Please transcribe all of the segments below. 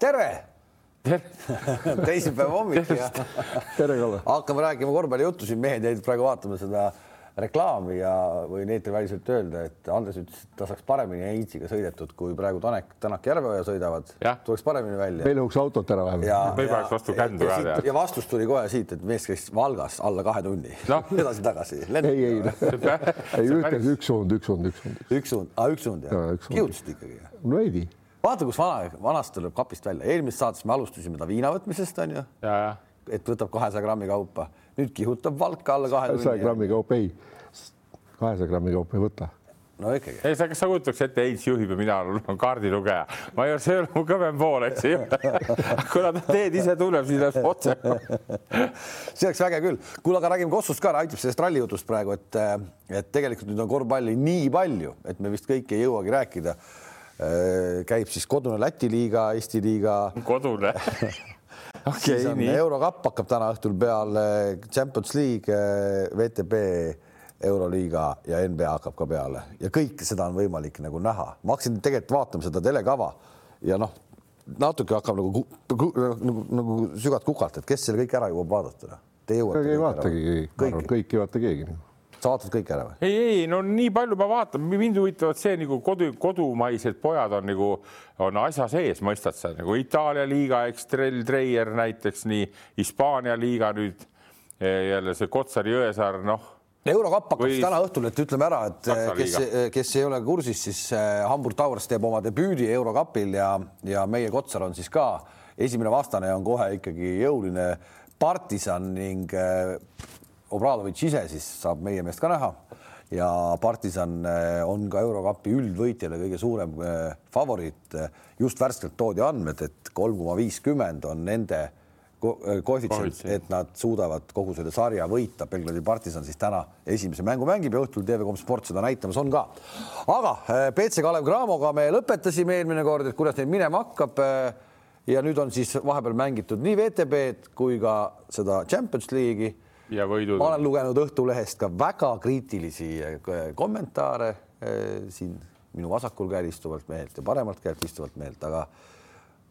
tere teisipäeva hommik ja tere, Kalle. hakkame rääkima korvpallijuttu siin, mehed jäid praegu vaatama seda reklaami ja võin eetriväliselt öelda, et Andres ütles, et ta saaks paremini Heinziga sõidetud, kui praegu Tanek, Tänak Järveoja sõidavad. tuleks paremini välja. meil õhuks autot ära vähemalt. ja, ja, vastu kändu ja, ja, ja vastus tuli kohe siit, et mees käis Valgas alla kahe tunni no. edasi-tagasi. ei, ei, ei ütelda üks suund, üks suund, üks suund. üks suund, üks suund jah? kihutasid ikkagi? no veidi vaata, kus vana, vanast tuleb kapist välja, eelmises saates me alustasime ta viina võtmisest onju. et võtab kahesaja grammi kaupa, nüüd kihutab valka alla kahe. kahesaja grammi kaupa ei, kahesaja grammi kaupa ei võta no ikkagi. ei, sa, kas sa kujutaks ette, Heinz juhib ja mina olen kaardilugeja, ma ei ole, see ei ole mu kõvem pool, eks ju. kuna ta teed ise tunneb, siis läheb otse see oleks väge küll. kuule, aga räägime Kossust ka, aitab sellest rallijutust praegu, et, et tegelikult nüüd on korvpalli nii palju, et me vist kõike ei jõuagi rääkida käib siis kodune Läti liiga, Eesti liiga. kodune okay, siis on eurokapp hakkab täna õhtul peale, Champions League, VTB, Euroliiga ja NBA hakkab ka peale ja kõike seda on võimalik nagu näha. ma hakkasin tegelikult vaatama seda telekava ja noh, natuke hakkab nagu, nagu, nagu sügavalt kukalt, et kes selle kõik ära jõuab vaadata. Te jõuate. ei vaatagi keegi, kõik ei vaata keegi sa vaatad kõik ära või? ei, ei no nii palju ma vaatan, mind huvitavad see nagu kodu, kodumaised pojad on nagu on asja sees, mõistad sa? Nagu Itaalia liiga, eks Trell Treier näiteks nii, Hispaania liiga nüüd jälle see Kotsari Jõesaar, noh. Eurokapp hakkab või... täna õhtul, et ütleme ära, et kes, kes ei ole kursis, siis äh, Hamburg Towers teeb oma debüüdi eurokapil ja, ja meie Kotsar on siis ka esimene vastane on kohe ikkagi jõuline partisan ning Obradovic ise siis saab meie meest ka näha ja Partisan eh, on ka eurokapi üldvõitjale kõige suurem eh, favoriit. just värskelt toodi andmed, et kolm koma viiskümmend on nende eh, koefitsient, et nad suudavad kogu selle sarja võita. Belgradi Partisan siis täna esimese mängu mängib ja õhtul TV3 Sport seda näitamas on ka. aga BC Kalev Cramoga me lõpetasime eelmine kord, et kuidas neil minema hakkab. ja nüüd on siis vahepeal mängitud nii VTB-d kui ka seda Champions League'i ja võidud. ma olen lugenud Õhtulehest ka väga kriitilisi eh, kommentaare eh, siin minu vasakul käel istuvalt mehelt ja paremalt käelt istuvalt mehelt, aga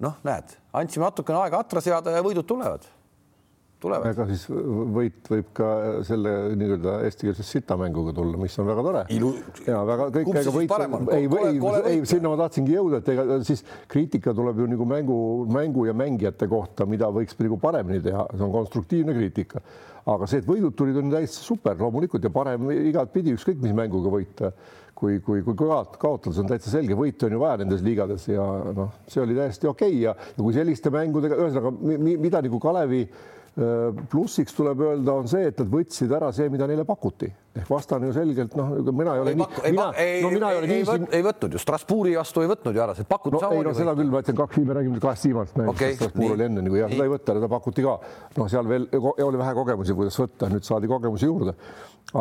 noh, näed, andsime natukene aega atra seada ja võidud tulevad tulevad. ega siis võit võib ka selle nii-öelda eestikeelse sitamänguga tulla, mis on väga tore. ja väga kõik, ega võit, ei, ei, ei, sinna ma tahtsingi jõuda, et ega siis kriitika tuleb ju nagu mängu, mängu ja mängijate kohta, mida võiks nagu paremini teha, see on konstruktiivne kriitika. Aga see, et võidud tulid, on täiesti super loomulikult ja parem igatpidi, ükskõik mis mänguga võita kui, kui, kui kaotada, see on täitsa selge, võitu on ju vaja nendes liigades ja noh, see oli täiesti okei okay. ja, ja kui selliste mängudega, ühesõnaga mida nagu Kalevi plussiks tuleb öelda, on see, et nad võtsid ära see, mida neile pakuti ehk vastane ju selgelt noh, mina ei ole ei, nii, mina, ei, no mina ei ole nii siin. ei võtnud ju Strasbourgi vastu ei võtnud ju ära, see pakuti no, samamoodi. ei no seda küll, ma ütlen kaks, me räägime kahest viimasest mängust okay,, Strasbourg oli enne nagu jah, seda ei võta, seda pakuti ka. noh, seal veel oli vähe kogemusi, kuidas võtta, nüüd saadi kogemusi juurde.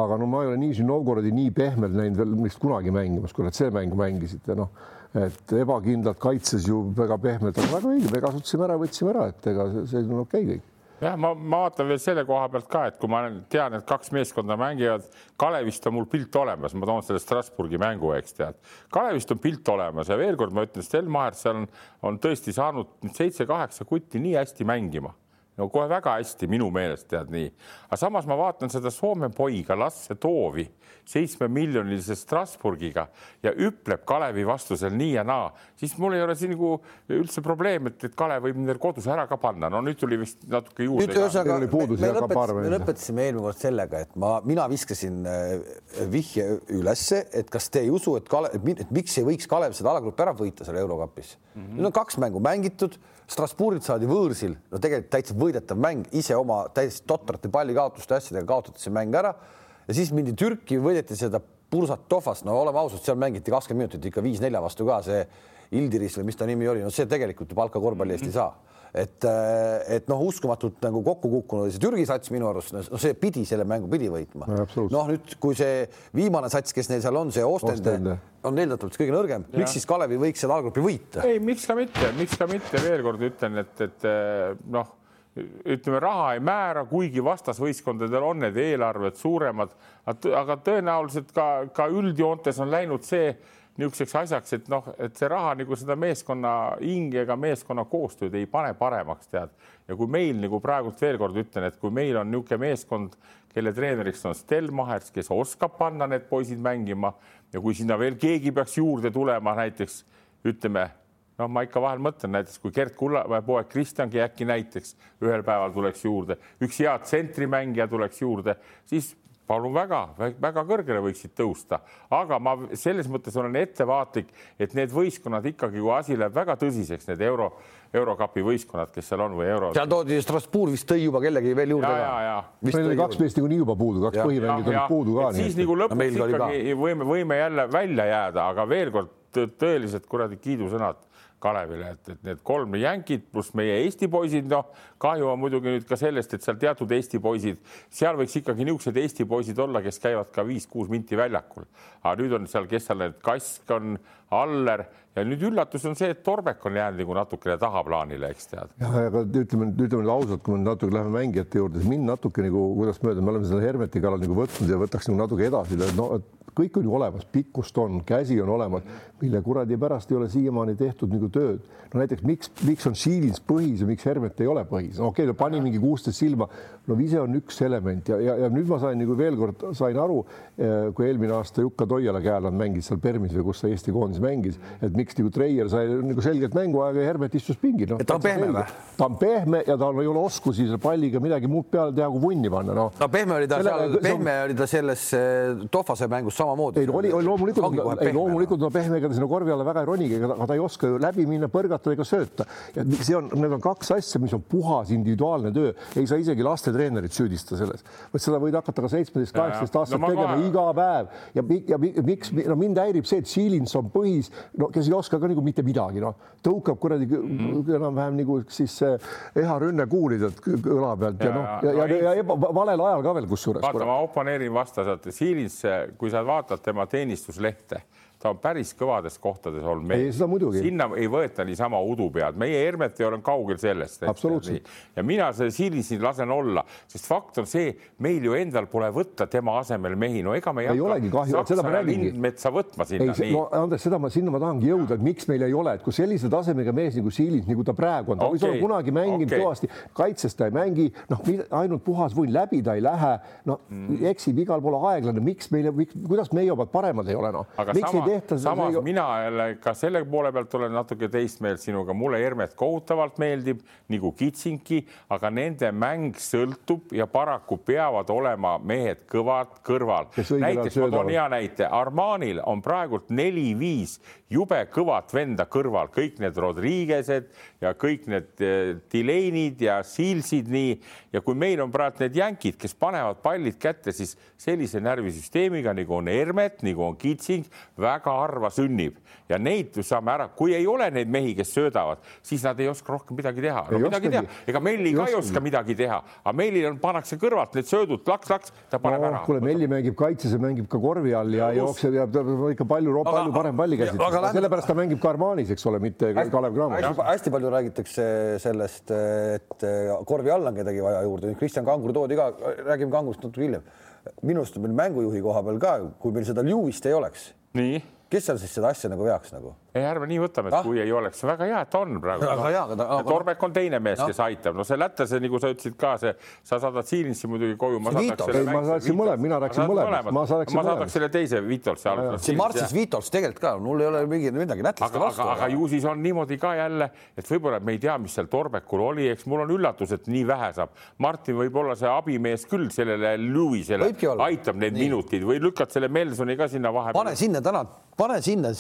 aga no ma ei ole Nižni Novgorodi nii pehmelt näinud veel vist kunagi mängimas, kui nad see mängu mängisid ja noh, et ebakindlalt kaitses ju väga pehmelt, aga väga õige, me kasutasime ära, võtsime ära, et ega see, see on okei okay kõik jah, ma, ma vaatan veel selle koha pealt ka, et kui ma tean, et kaks meeskonda mängivad, Kalevist on mul pilt olemas, ma toon selle Strasbourgi mängu, eks tead. Kalevist on pilt olemas ja veel kord ma ütlen, Stel Maher seal on, on tõesti saanud seitse-kaheksa kutti nii hästi mängima no kohe väga hästi minu meelest tead nii, aga samas ma vaatan seda Soome poiga Lasse Toovi seitsmemiljonilise Strasburgiga ja üpleb Kalevi vastu seal nii ja naa, siis mul ei ole siin nagu üldse probleem, et, et Kalev võib nendel kodus ära ka panna, no nüüd tuli vist natuke juurde. nüüd ühesõnaga me, me, lõpetasime, me lõpetasime eelmine kord sellega, et ma, mina viskasin äh, vihje ülesse, et kas te ei usu, et Kalev, et miks ei võiks Kalev seda alagrupi ära võita seal eurokapis mm. -hmm. nüüd on kaks mängu mängitud Strasbourgilt saadi võõrsil, no tegelikult täitsa võidetav mäng, ise oma täiesti totrate pallikaotuste asjadega kaotati see mäng ära ja siis mindi Türki, võideti seda Pursat Tofast, no oleme ausad, seal mängiti kakskümmend minutit ikka viis-nelja vastu ka see Ildiris või mis ta nimi oli, no see tegelikult ju palka korvpalli eest ei saa. Et, äh, et noh, uskumatult nagu kokku kukkunud oli see Türgi sats minu arust, no see pidi selle mängu pidi võitma. No,. noh, nüüd kui see viimane sats, kes neil seal on, see Ostende on eeldatavalt kõige nõrgem, miks siis Kalevi võiks seda allgrupi võita? ei, miks ka mitte, miks ka mitte, veel kord ütlen, et, et äh, noh ütleme, raha ei määra, kuigi vastasvõistkondadel on need eelarved suuremad, aga tõenäoliselt ka, ka üldjoontes on läinud see niisuguseks asjaks, et noh, et see raha nagu seda meeskonna hinge ega meeskonna koostööd ei pane paremaks, tead. ja kui meil nagu praegult veel kord ütlen, et kui meil on niisugune meeskond, kelle treeneriks on Stel Mahers, kes oskab panna need poisid mängima ja kui sinna veel keegi peaks juurde tulema, näiteks ütleme, noh, ma ikka vahel mõtlen näiteks, kui Gert Kullamäe poeg Kristjangi äkki näiteks ühel päeval tuleks juurde, üks hea tsentrimängija tuleks juurde, siis palun väga, väga kõrgele võiksid tõusta, aga ma selles mõttes olen ettevaatlik, et need võistkonnad ikkagi, kui asi läheb väga tõsiseks, need euro, eurokapi võistkonnad, kes seal on või euro. seal toodi Strasbourg vist tõi juba kellegi veel juurde ka. meil oli kaks meest niikuinii juba puudu, kaks põhimängijat olid puudu ka. siis nagu lõpuks ikkagi võime, võime jälle välja jääda, aga veel kord tõelised kuradi kiidusõnad Kalevile, et, et need kolm jänkid pluss meie Eesti poisid, noh, kahju on muidugi nüüd ka sellest, et seal teatud Eesti poisid, seal võiks ikkagi niisugused Eesti poisid olla, kes käivad ka viis-kuus minti väljakul. aga nüüd on seal, kes seal need Kask on, Aller ja nüüd üllatus on see, et Torbek on jäänud nagu natukene tahaplaanile, eks tead. jah, aga ütleme, ütleme ausalt, kui me natuke läheme mängijate juurde, siis mind natuke nagu, kuidas mööda, me oleme seda Hermeti kallal nagu võtnud ja võtaks nagu natuke edasi, no kõik on ju olemas, pikkust on, käsi on olemas, mille kuradi pärast ei ole siiamaani tehtud nagu tööd. no näiteks miks, miks on Siilins põhis ja miks Hermet ei ole põhis, no okei okay,, ta pani mingi kuusteist silma, no vise on üks element ja, ja, ja nüüd ma sain nagu veel kord sain aru, eh, kui eelmine aasta Jukka Toiala käe all mängis seal Permis või kus ta Eesti koondis mängis, et miks nagu Treier sai nagu selgelt mänguaega ja Hermet istus pingil no,. ta on pehme või? ta on pehme ja tal ei ole oskusi selle palliga midagi muud peale teha, kui vunni panna, noh. no pehme oli ta selle, seal, pehme oli ta selles eh, Tohvase mängus samamoodi. ei, oli, oli loomulikult, ei loomulikult no pehme, ega ta sinna korvi alla väga ei ronigi, aga ta ei oska ju läbi minna, põrgata ega sööta. ja see on, need on kaks asja, mis on puhas individuaalne töö, ei saa isegi lastetreenerit süüdistada selles, vaid seda võid hakata ka seitsmeteist, kaheksateist aastat no, tegema ka... iga päev ja, ja, ja miks, no mind häirib see, et Silins on põhis, no kes ei oska ka nagu mitte midagi, noh, tõukab kuradi mm. enam-vähem nagu siis Eha Rünne kuulida õla pealt ja, ja noh, ja, ja, ja, ja valel ajal ka veel kusjuures. vaata, ma oponeerin vastaselt, Silins, kui sa vaatad tema teenistuslehte ta on päris kõvades kohtades olnud mees. sinna ei võeta niisama udu pead, meie Hermet ei ole kaugel sellest. absoluutselt. ja mina selle Silisin lasen olla, sest fakt on see, meil ju endal pole võtta tema asemel mehi, no ega me ei, ei olegi kahju, seda ma räägingi. metsa võtma sinna. ei, no Andres, seda ma, sinna ma tahangi jõuda, et miks meil ei ole, et kui sellise tasemega mees nagu Silins, nagu ta praegu on, ta okay. võis olla kunagi mänginud okay. kõvasti, kaitses ta ei mängi, noh, ainult puhas vull, läbi ta ei lähe, no mm. eksib igal pool aeglane, miks meil, kuidas meie omad paremad ei ole, noh. miks ei tehta samas see... mina jälle ka selle poole pealt olen natuke teist meelt sinuga, mulle Hermet kohutavalt meeldib nagu Kitsinki, aga nende mäng sõltub ja paraku peavad olema mehed kõvad kõrval. näiteks ma toon hea näite, Armanil on praegult neli-viis jube kõvat venda kõrval, kõik need Rodriguez'ed ja kõik need eh, Delaney'd ja Sealsid nii. Ja kui meil on praegu need jänkid, kes panevad pallid kätte, siis sellise närvisüsteemiga nagu on Hermet, nagu on Kitsing, väga harva sünnib ja neid saame ära, kui ei ole neid mehi, kes söödavad, siis nad ei oska rohkem midagi teha no,. midagi teha, ega Melli ka ei oska midagi teha, aga Mellil on, pannakse kõrvalt need söödud laks-laks, ta paneb no, ära. kuule, Melli mängib kaitses ja mängib ka korvi all ja jookseb ja ta on ikka palju, palju parem pallikäsitlus, sellepärast ta mängib ka Armanis, eks ole, mitte Kalev Cramo. hästi palju räägitakse sellest, et korvi all on kedagi vaja juurde, Kristjan Kangur toodi ka, räägime Kangurist natuke hiljem. minu arust on meil mängujuhi koha peal ka, kui meil seda Lewist ei oleks. nii kes seal siis seda asja nagu veaks nagu? Ei, ärme nii võtame, et ah? kui ei oleks, väga hea, et on praegu. väga hea, aga ta. Torbek on teine mees no., kes aitab, no see lätlase, nagu sa ütlesid ka see, sa saadad Siilinisse muidugi koju. ma saadaksin mõlemad, mina rääkisin mõlemad, ma saadaks selle teise Vitolsi alguses. see Martsis Vitols tegelikult ka, mul ei ole mingi midagi nätlaste vastu. aga ju siis on niimoodi ka jälle, et võib-olla me ei tea, mis seal Torbekul oli, eks mul on üllatus, et nii vähe saab. Martin võib olla see abimees küll sellele Lewisele, aitab need minutid või lükkad selle Melsoni ka sinna vahepeale. pane sinna täna, pane sinna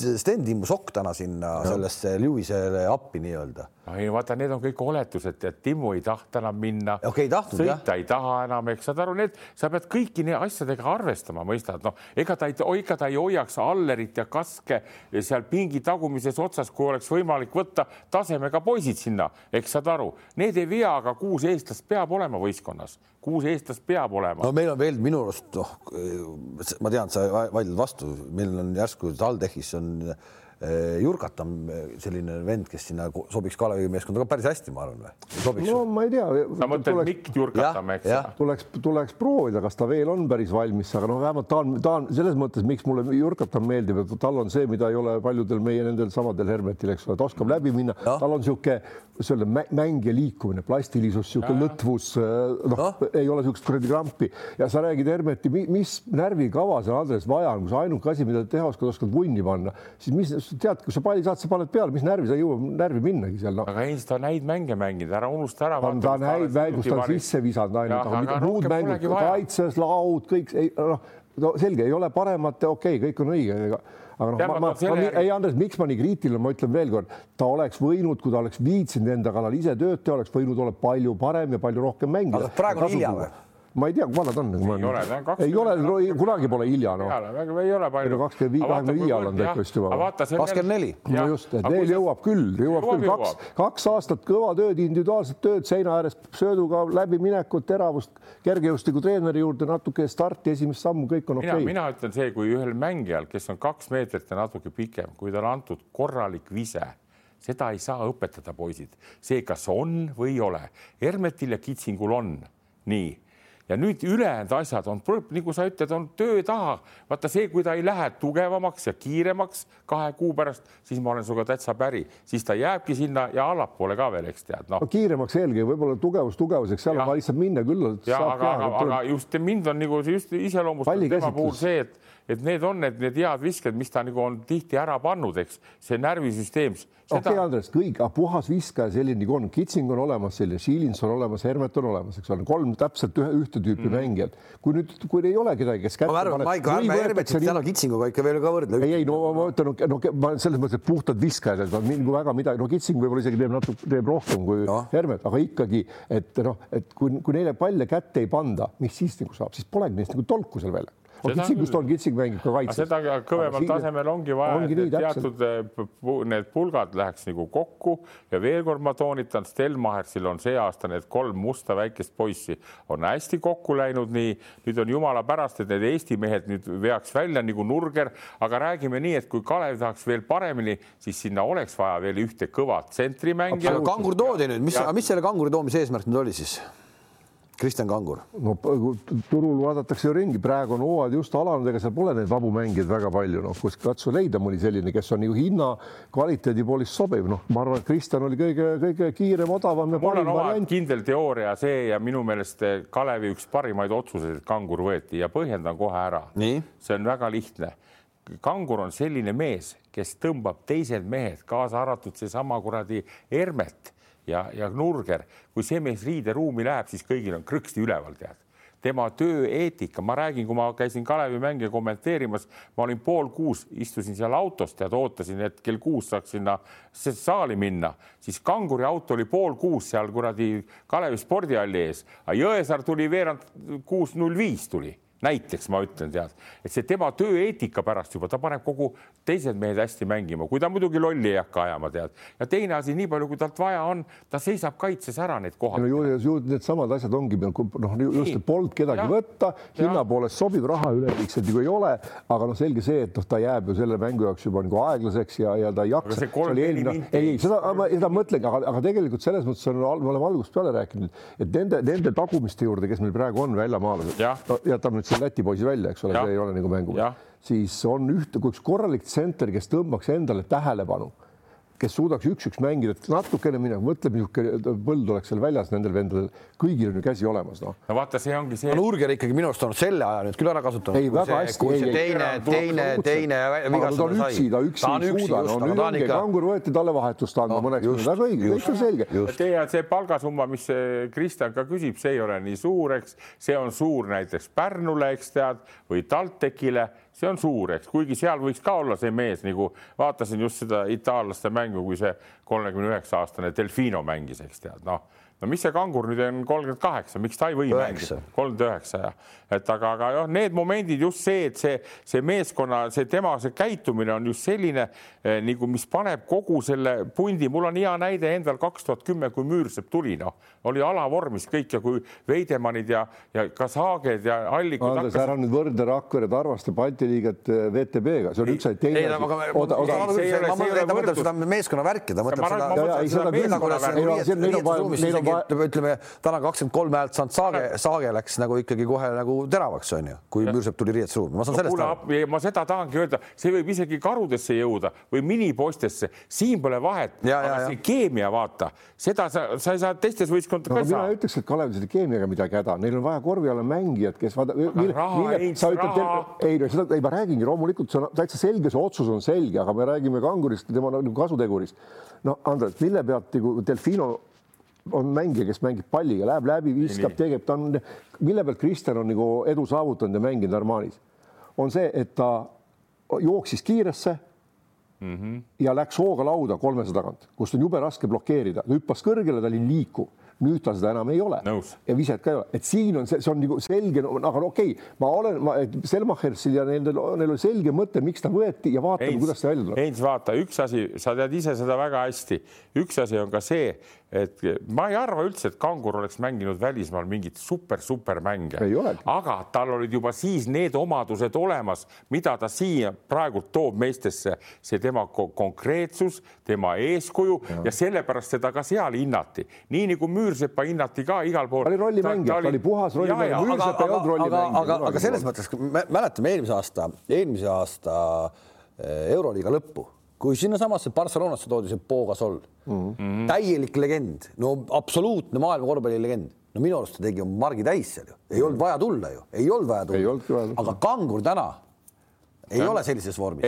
Stendi sokk täna sinna sellesse Lewisele appi nii-öelda. Ei vaata, need on kõik oletused, et Timmu ei tahta enam minna okay,. sõita jah. ei taha enam, eks saad aru, need, sa pead kõiki asjadega arvestama, mõistad, noh, ega ta ei, ega ta ei hoiaks Allerit ja Kaske seal pingi tagumises otsas, kui oleks võimalik võtta tasemega poisid sinna, eks saad aru, need ei vea, aga kuus eestlast peab olema võistkonnas, kuus eestlast peab olema. no meil on veel minu arust, noh, ma tean, sa vaidled vastu, meil on järsku TalTechis on Jurkat on selline vend, kes sinna sobiks Kalevi meeskonda ka päris hästi, ma arvan või? no ma ei tea. sa mõtled Mikk Jurkatame, eks? tuleks, tuleks proovida, kas ta veel on päris valmis, aga noh, vähemalt ta on, ta on selles mõttes, miks mulle Jurkatam meeldib, et tal on see, mida ei ole paljudel meie nendel samadel Hermetil, eks ole, ta oskab läbi minna, tal on niisugune selle mäng ja liikumine, plastilisus, niisugune lõtvus, noh no., ei ole niisugust kuradi krampi ja sa räägid Hermeti, mis närvikava seal Andres vaja on, kui sa ainuke asi, mida teha oskad, oskad vunni panna, siis mis tead, kui sa palli saad, sa paned peale, mis närvi sa ei jõua närvi minnagi seal no.. aga Heinz, ta on häid mänge mänginud, ära unusta ära. ta on, ta on häid mänge, kus ta on sisse visanud ainult, aga muud mängud, kaitses, laud, kõik, noh, no selge, ei ole paremat, okei okay,, kõik on õige, aga aga noh, ma, ma, ma, ma, ei Andres, miks ma nii kriitiline, ma ütlen veelkord, ta oleks võinud, kui ta oleks viitsinud enda kallal ise tööd teha, oleks võinud olla palju parem ja palju rohkem mängida. praegu on hilja või? Ma ei tea, kui vana ta on. ei ole, ta on kaks. ei ole, kunagi pole hilja noh. ei ole palju. kakskümmend viis, kahekümne viie all on ta ikka vist juba. kakskümmend neli. no just, et Neel jõuab küll, jõuab küll kaks, kaks aastat kõva tööd, individuaalset tööd seina ääres sööduga läbiminekut, teravust, kergejõustikutreeneri juurde natuke starti, esimest sammu, kõik on okei okay.. mina ütlen see, kui ühel mängijal, kes on kaks meetrit ja natuke pikem, kui talle antud korralik vise seda ei saa õpetada, poisid, see, kas on või ei ole. Hermetil ja Kitsingul on nii ja nüüd ülejäänud asjad on, nagu sa ütled, on töö taha. vaata see, kui ta ei lähe tugevamaks ja kiiremaks kahe kuu pärast, siis ma olen sinuga täitsa päri, siis ta jääbki sinna ja allapoole ka veel, eks tead no.. no kiiremaks eelkõige võib-olla tugevus tugevuseks, seal ja. on vaja lihtsalt minna küll. aga, aga, aga just mind on nagu just iseloomustab tema puhul see, et et need on need, need head visked, mis ta nagu on tihti ära pannud, eks see närvisüsteem. okei okay,, Andres, kõik, puhas viskaja selline nagu on, Kitsing on olemas, selline Šilins on olemas, Hermet on olemas, eks ole, kolm täpselt ühe, ühte tüüpi mm. mängijat. kui nüüd, kui ei ole kedagi, kes kätte paneb. Maiko, ärme Hermetit täna Kitsinguga ikka veel ka võrdle. ei, ei no ma ütlen, no, no ma selles mõttes, et puhtad viskajad, et nagu väga midagi, no Kitsing võib-olla isegi teeb natuke, teeb rohkem kui no. Hermet, aga ikkagi, et noh, et kui, kui neile palle kätte ei panda, mis siis nagu saab, siis polegi neist nagu tolku seal välja Kitsingust on, Kitsing mängib ka kaitses. seda kõvemal tasemel ongi vaja, ongi et nii, teatud eh, need pulgad läheks nagu kokku ja veel kord ma toonitan, Stelmachersil on see aasta need kolm musta väikest poissi on hästi kokku läinud, nii nüüd on jumala pärast, et need Eesti mehed nüüd veaks välja nagu nurger, aga räägime nii, et kui Kalev tahaks veel paremini, siis sinna oleks vaja veel ühte kõvat tsentrimängijat. kangur toodi nüüd, mis, mis selle kanguri toomise eesmärk nüüd oli siis? Kristjan Kangur. no turul vaadatakse ju ringi, praegu on hooajad just alanud, ega seal pole neid vabu mängijaid väga palju, noh, kus katsu leida mõni selline, kes on ju hinna kvaliteedi poolest sobiv, noh, ma arvan, et Kristjan oli kõige-kõige kiirem, odavam ja parim variant. kindel teooria see ja minu meelest Kalevi üks parimaid otsuseid, et Kangur võeti ja põhjendan kohe ära. see on väga lihtne kangur on selline mees, kes tõmbab teised mehed, kaasa arvatud seesama kuradi Hermet ja, ja Nurger, kui see mees riideruumi läheb, siis kõigil on krõksti üleval, tead. Tema tööeetika, ma räägin, kui ma käisin Kalevi mänge kommenteerimas, ma olin pool kuus, istusin seal autos, tead, ootasin, et kell kuus saaks sinna saali minna, siis kanguri auto oli pool kuus seal kuradi Kalevi spordihalli ees, Jõesaar tuli veerand kuus null viis tuli näiteks ma ütlen, tead, et see tema tööeetika pärast juba, ta paneb kogu teised mehed hästi mängima, kui ta muidugi lolli ei hakka ajama, tead. ja teine asi, nii palju, kui talt vaja on, ta seisab kaitses ära need kohad. no ju, ju needsamad asjad ongi noh, just, polnud kedagi ja. võtta, hinna poolest sobiv, raha üleliigselt ju ei ole, aga noh, selge see, et noh, ta jääb ju selle mängu jaoks juba nagu aeglaseks ja, ja ta ei jaksa. ei, ei, seda, seda mõtlengi, aga, aga tegelikult selles mõttes on, me oleme algusest peale rääkinud, et nende, nende tagumiste juurde, kes meil praegu on väljamaalased, jätame nüüd selle Läti poisi välja, eks ole, see ei ole nagu mängu, siis on ühte, kui üks korralik tsenter, kes tõmbaks endale tähelepanu kes suudaks üks-üks mängida, et natukene minema, mõtleb, niisugune põld oleks seal väljas nendel vendadel, kõigil on ju käsi olemas, noh. no vaata, see ongi see no,. Nurger ikkagi minu arust on selle aja nüüd küll ära kasutanud. ei, väga hästi. teine, teine, teine vigastus sai. ta on üksi, ta üksi ei suuda, no nüüd ongi ikka... kangur võeti talle vahetust andma no, mõneks väga õige, kõik on selge. teie, see palgasumma, mis Kristjan ka küsib, see ei ole nii suur, eks, see on suur näiteks Pärnule, eks tead, või TalTechile see on suur, eks, kuigi seal võiks ka olla see mees nagu vaatasin just seda itaallaste mängu, kui see kolmekümne üheksa aastane Delfino mängis, eks tead, noh no mis see kangur nüüd on kolmkümmend kaheksa, miks ta ei või mängida? kolmkümmend üheksa jah, et aga, aga jah, need momendid just see, et see, see meeskonna, see tema, see käitumine on just selline eh, nagu, mis paneb kogu selle pundi, mul on hea näide endal kaks tuhat kümme, kui Müürsepp tuli, noh, oli alavormis kõik ja kui Veidemannid ja, ja ka Saaged ja Allikud. Andres hakkas..., ära nüüd võrdle Rakvere Tarvaste Balti liiget eh, VTB-ga, see on üks asi, teine asi. oota, oota. ma mõtlen seda meeskonna värki, ta mõtleb seda ütleme täna kakskümmend kolm häält saanud Saage, Saage läks nagu ikkagi kohe nagu teravaks, onju, kui Müürsepp tuli riietusruumi, ma saan no, sellest aru. ma seda tahangi öelda, see võib isegi karudesse jõuda või minipostesse, siin pole vahet, aga see keemia, vaata, seda sa, sa ei saa teistes võistkondades no, ka saa. mina ütleks, et Kalevil selle keemiaga midagi häda, neil on vaja korvi alla mängijat, kes vaata. ei no seda, ei ma räägingi, loomulikult see on täitsa selge, see otsus on selge, aga me räägime kangurist, tema nagu kasutegurist. no Andres, mille pealt nagu Delfino on mängija, kes mängib palliga, läheb läbi, viskab, teeb, ta on, mille pealt Kristjan on nagu edu saavutanud ja mänginud Armanis, on see, et ta jooksis kiiresse mm -hmm. ja läks hooga lauda kolmese tagant, kust on jube raske blokeerida, hüppas kõrgele, ta oli liikuv. Nüüd ta seda enam ei ole. Nõus. ja viset ka ei ole, et siin on see, see on nagu selge, aga okei okay,, ma olen, Selmachersil ja nendel, neil oli selge mõte, miks ta võeti ja vaatame, kuidas see välja tuleb. Heinz, vaata, üks asi, sa tead ise seda väga hästi, üks asi on ka see, et ma ei arva üldse, et Kangur oleks mänginud välismaal mingit super-super mänge, aga tal olid juba siis need omadused olemas, mida ta siia praegult toob meestesse, see tema konkreetsus, tema eeskuju ja, ja sellepärast seda ka seal hinnati, nii nagu Müürsepa hinnati ka igal pool. ta oli rollimängija, ta oli puhas rollimängija, Müürsepp ei olnud rollimängija. aga, aga selles mõttes, mäletame eelmise aasta, eelmise aasta eh, Euroliiga lõppu kui sinnasamasse Barcelonasse toodi see Pau Gasol mm, -hmm. täielik legend, no absoluutne maailma korvpallilegend, no minu arust ta tegi margi täis seal ju, ei olnud vaja tulla ju, ei olnud vaja tulla, aga Kangur täna ei ole sellises vormis.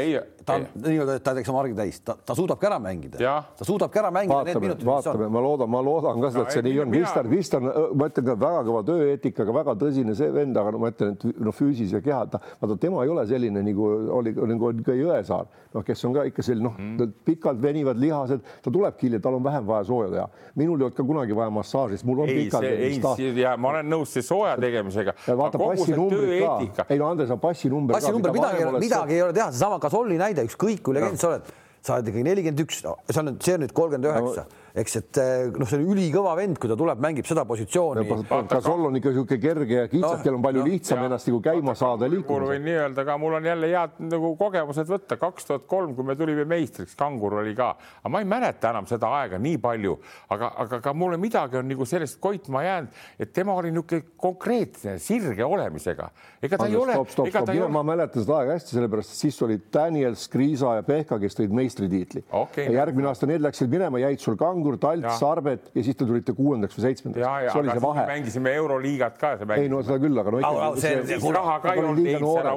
ta on nii-öelda, ta teeks oma argi täis, ta, ta suudabki ära mängida. ta suudabki ära mängida vaatame, need minutid. vaatame, ma loodan, ma loodan ka seda, et see nii on. Kristjan, Kristjan, ma ütlen ka väga kõva tööeetikaga, väga tõsine see vend, aga no ma ütlen, et no füüsis ja keha, ta, vaata tema ei ole selline nagu oli nagu ka Jõesaar, noh, kes on ka ikka selline noh mm., pikalt venivad lihased, ta tulebki hiljem, tal on vähem vaja sooja teha. minul ei olnud ka kunagi vaja massaaži, sest mul on ei, pikalt. ei, ja ma olen nõus see sooja tegemisega. vaata passinumbrid ka. ei no Andres on passinumber. passinumber midagi midagi ei ole teha, seesama Gasolli näide, ükskõik kui legend sa oled, sa oled ikkagi nelikümmend üks, see on nüüd, see on nüüd kolmkümmend üheksa eks, et eh, noh, see on ülikõva vend, kui ta tuleb, mängib seda positsiooni. Gasol on ikka niisugune kerge ja kitsas, kel on palju no, lihtsam ja, ennast nagu käima saada ja liikuma. võin nii-öelda ka, mul on jälle head nagu kogemused võtta, kaks tuhat kolm, kui me tulime meistriks, Kangur oli ka, aga ma ei mäleta enam seda aega nii palju, aga, aga ka mulle midagi on nagu sellest koitma jäänud, et tema oli niisugune konkreetne, sirge olemisega. ega ta Andres, ei ole. stopp, stopp, stopp, ole... ma mäletan seda aega hästi, sellepärast et siis olid Daniels, Kriisa ja Pehka, kes tõid meistritiitli okay,. järgmine aasta need läksid minema, jäid sul Kangur Kangur, Talts, Sarvet ja siis te tulite kuuendaks või seitsmendaks. see oli see vahe. mängisime Euroliigat ka. ei no seda küll, aga no ikka.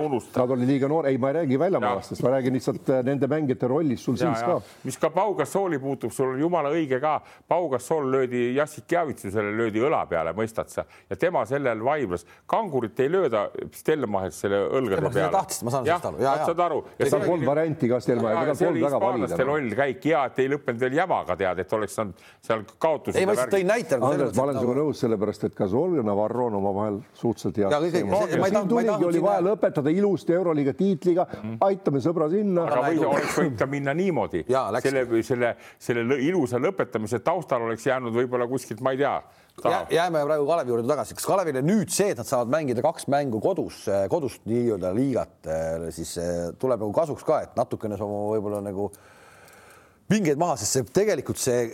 unustada. Nad olid liiga noor, ei, ma ei räägi väljamaalastest, ma räägin lihtsalt äh, nende mängijate rollist sul siis ka. mis ka Pau Gasooli puutub, sul on jumala õige ka. Pau Gasol löödi Jassik Javitsusele löödi õla peale, mõistad sa, ja tema sellel vaiblas. kangurit ei lööda Stelmachest selle õlgade peale. tahtsid, ma saan sellest aru. saad aru. seal polnud varianti ka Stelmachega, tal polnud väga valida. roll käik ja et ei lõppenud veel jamaga tead, et oleks saanud seal kaotused. ei, ma lihtsalt tõin näite. Andres, ma olen sinuga nõus, sellepärast et Gasol ja Navarro on omavahel suhteliselt head. siin tuligi, oli vaja lõpetada ilusti Euroliiga tiitliga -hmm. aitame sõbra sinna. aga või oleks võinud ka minna niimoodi, selle, selle, selle ilusa lõpetamise taustal oleks jäänud võib-olla kuskilt, ma ei tea Jää, jääme praegu Kalevi juurde tagasi, kas Kalevile nüüd see, et nad saavad mängida kaks mängu kodus, kodust nii-öelda liigat, siis tuleb nagu kasuks ka, et natukene võib-olla nagu pingeid maha, sest see tegelikult see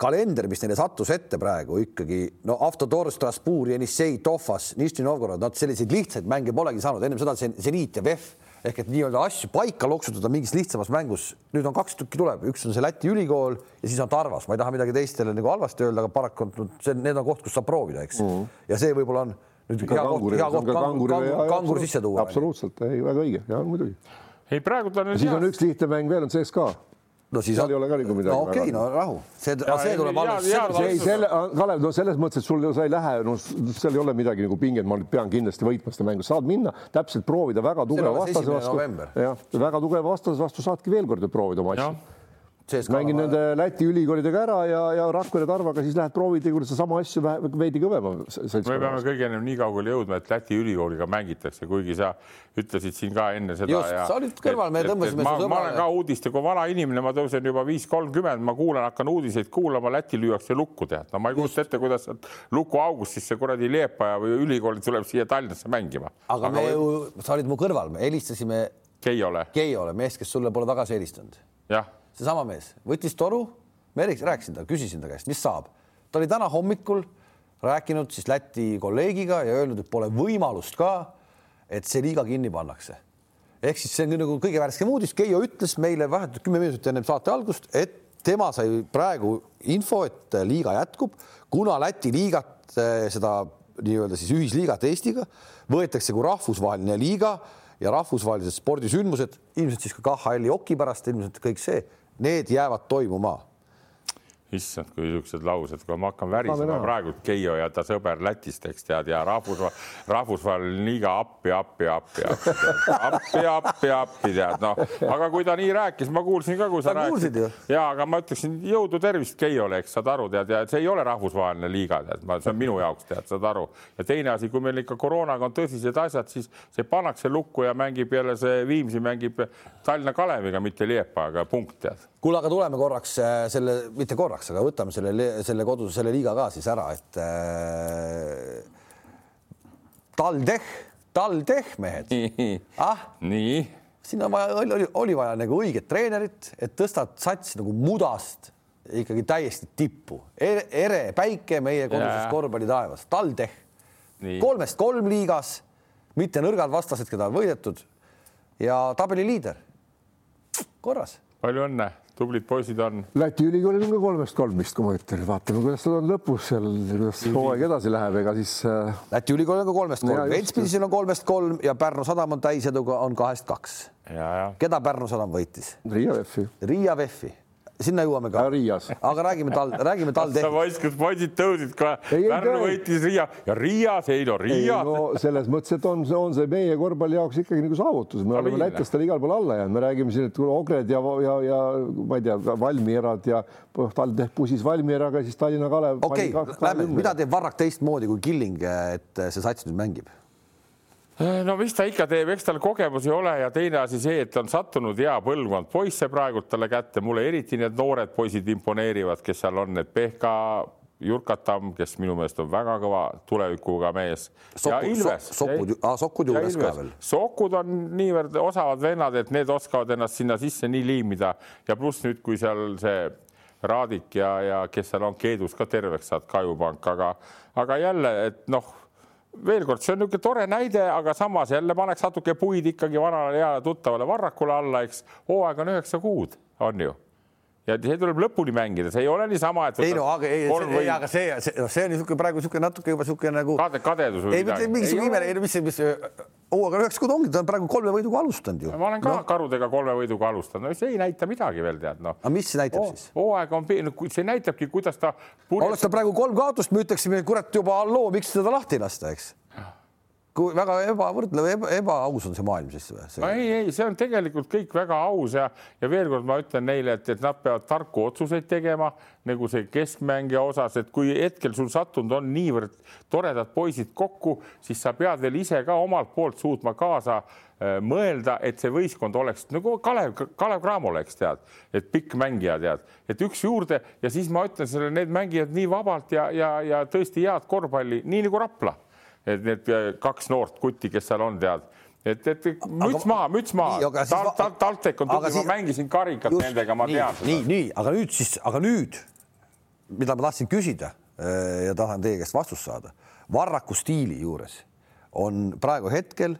kalender, mis neile sattus ette praegu ikkagi no Avtodor, Strasbourg, Jenissei, Tofas, Nižni Novgorod, nad selliseid lihtsaid mänge polegi saanud, ennem seda Zeniit ja VEF ehk et nii-öelda asju paika loksutada mingis lihtsamas mängus. nüüd on kaks tükki tuleb, üks on see Läti ülikool ja siis on Tarvas, ma ei taha midagi teistele nagu halvasti öelda, aga paraku on see, need on koht, kus saab proovida, eks mm. -hmm. ja see võib-olla on nüüd hea koht, hea koht kangur, kangur, kangur sisse tuua. absoluutselt, ei väga õige ja muidugi. ei, praegu ta on. siis on üks lihtne mäng veel on CSKA no siis seal ei ole ka nagu midagi. no okei okay,, no rahu, see, see tuleb alles. ei, selle, Kalev, no selles mõttes, et sul, sa ei lähe, no seal ei ole midagi nagu pinget, ma nüüd pean kindlasti võitma seda mängu, saad minna täpselt proovida väga tugeva vastase vastu. jah, väga tugeva vastase vastu saadki veel kord proovida oma asju mängin nende Läti ülikoolidega ära ja, ja Rakvere Tarvaga siis lähed proovid ja sama asju veidi kõvema. me peame kõige ennem nii kaugele jõudma, et Läti ülikooliga mängitakse, kuigi sa ütlesid siin ka enne seda. just, sa olid kõrval, me tõmbasime. ma, ma olen ka uudiste, kui vana inimene, ma tõusen juba viis kolmkümmend, ma kuulan, hakkan uudiseid kuulama, Läti lüüakse lukku tead, no ma ei kujuta ette, kuidas luku august siis see kuradi Liepaja või ülikool tuleb siia Tallinnasse mängima. aga me ju, sa olid mu kõrval, me helistasime. Keiole. Keiole, mees, kes sulle pole tagasi helistanud. jah seesama mees võttis toru, ma rääkisin ta, küsisin ta käest, mis saab. ta oli täna hommikul rääkinud siis Läti kolleegiga ja öelnud, et pole võimalust ka, et see liiga kinni pannakse. ehk siis see on nagu kõige värskem uudis, Keijo ütles meile vahetult kümme minutit enne saate algust, et tema sai praegu info, et liiga jätkub, kuna Läti liigat, seda nii-öelda siis ühisliigat Eestiga võetakse kui rahvusvaheline liiga ja rahvusvahelised spordisündmused, ilmselt siis ka KHL-i oki pärast, ilmselt kõik see need jäävad toimuma issand, kui niisugused laused, kui ma hakkan värisema praegu Keijo ja ta sõber Lätist, eks tead, ja rahvusva-, rahvusvaheline liiga appi, appi, appi, appi, appi, appi, appi tead, noh, aga kui ta nii rääkis, ma kuulsin ka, kui sa rääkisid. ja, aga ma ütleksin jõudu, tervist Keiole, eks saad aru, tead, ja see ei ole rahvusvaheline liiga, tead, see on minu jaoks, tead, saad aru. ja teine asi, kui meil ikka koroonaga on tõsised asjad, siis see pannakse lukku ja mängib jälle see Viimsi mängib Tallinna Kaleviga, mitte Liepajaga, punkt, tead kuule, aga tuleme korraks äh, selle, mitte korraks, aga võtame selle, selle koduse, selle liiga ka siis ära, et äh, TalTech, TalTech mehed. ah, nii. siin on vaja, oli, oli vaja nagu õiget treenerit, et tõstad sats nagu mudast ikkagi täiesti tippu ere,. ere päike meie koduses korvpallitaevas, TalTech. kolmest kolm liigas, mitte nõrgad vastased, keda on võidetud ja tabeli liider. korras. palju õnne tublid poisid on. Läti ülikoolil on ka kolmest kolm vist, kui ma ütlen, vaatame, kuidas nad on lõpus seal, kuidas hooaeg edasi läheb, ega siis äh.... Läti ülikoolil on ka kolmest kolm, Ventspilisel on kolmest kolm ja Pärnu sadam on täiseduga on kahest kaks. keda Pärnu sadam võitis? Riia VEF-i. Riia VEF-i sinna jõuame ka. Riias. aga räägime tal, räägime TalTechist. sa paiskas, poisid tõusid ka. Pärnu võitis Riia ja Riias, ei no Riias. No, selles mõttes, et on, on see meie korvpalli jaoks ikkagi nagu saavutus, me oleme lätlastele igal pool alla jäänud, me räägime siin, et Ogred ja, ja, ja ma ei tea, Valmierad ja TalTech pusis Valmieraga, siis Tallinna Kalev. okei lähme, mida teeb Varrak teistmoodi kui Killing, et see sats nüüd mängib? No mis ta ikka teeb, eks tal kogemusi ole ja teine asi see, et on sattunud hea põlvkond poisse praegult talle kätte, mulle eriti need noored poisid imponeerivad, kes seal on, need Pehka, Jurkatam, kes minu meelest on väga kõva tulevikuga mees. Sokud, sokud, sokud juures ka veel. sokud on niivõrd osavad vennad, et need oskavad ennast sinna sisse nii liimida. Ja pluss nüüd, kui seal see Raadik ja, ja kes seal on, Keedus ka terveks saad, Kajupank, aga, aga jälle, et noh veel kord, see on niisugune tore näide, aga samas jälle paneks natuke puid ikkagi vanale heale tuttavale Varrakule alla, eks. Hooaeg on üheksa kuud, on ju ja see tuleb lõpuni mängida, see ei ole niisama, et. ei no aga ei, või... ei, aga see, see, noh, see on niisugune praegu niisugune natuke juba niisugune nagu. Kade, kadedus või ei, midagi. mingisugune ime, ei no mis, mis hooaega üheksa kuud ongi, ta on praegu kolme võiduga alustanud ju. ma olen ka no. karudega kolme võiduga alustanud, no see ei näita midagi veel tead noh. aga mis see näitab siis? hooaeg on, see näitabki, kuidas ta. oleks ta praegu kolm kaotust, me ütleksime, kurat juba halloo, miks teda lahti ei lasta, eks kui väga ebavõrdlev eba,, ebaaus on see maailm siis või? ei, ei, see on tegelikult kõik väga aus ja, ja veel kord ma ütlen neile, et, et nad peavad tarku otsuseid tegema nagu see keskmängija osas, et kui hetkel sul sattunud on niivõrd toredad poisid kokku, siis sa pead veel ise ka omalt poolt suutma kaasa äh, mõelda, et see võistkond oleks nagu Kalev, Kalev Cramo oleks tead, et pikk mängija tead, et üks juurde ja siis ma ütlen selle, need mängivad nii vabalt ja, ja, ja tõesti head korvpalli, nii nagu Rapla et need kaks noort kutti, kes seal on, tead et, et müts maha, müts maha. Tal, tal, TalTech on tubli, ma mängisin karikat just, nendega, ma nii, tean seda. nii, nii, aga nüüd siis, aga nüüd, mida ma tahtsin küsida äh, ja tahan teie käest vastust saada. Varraku stiili juures on praegu hetkel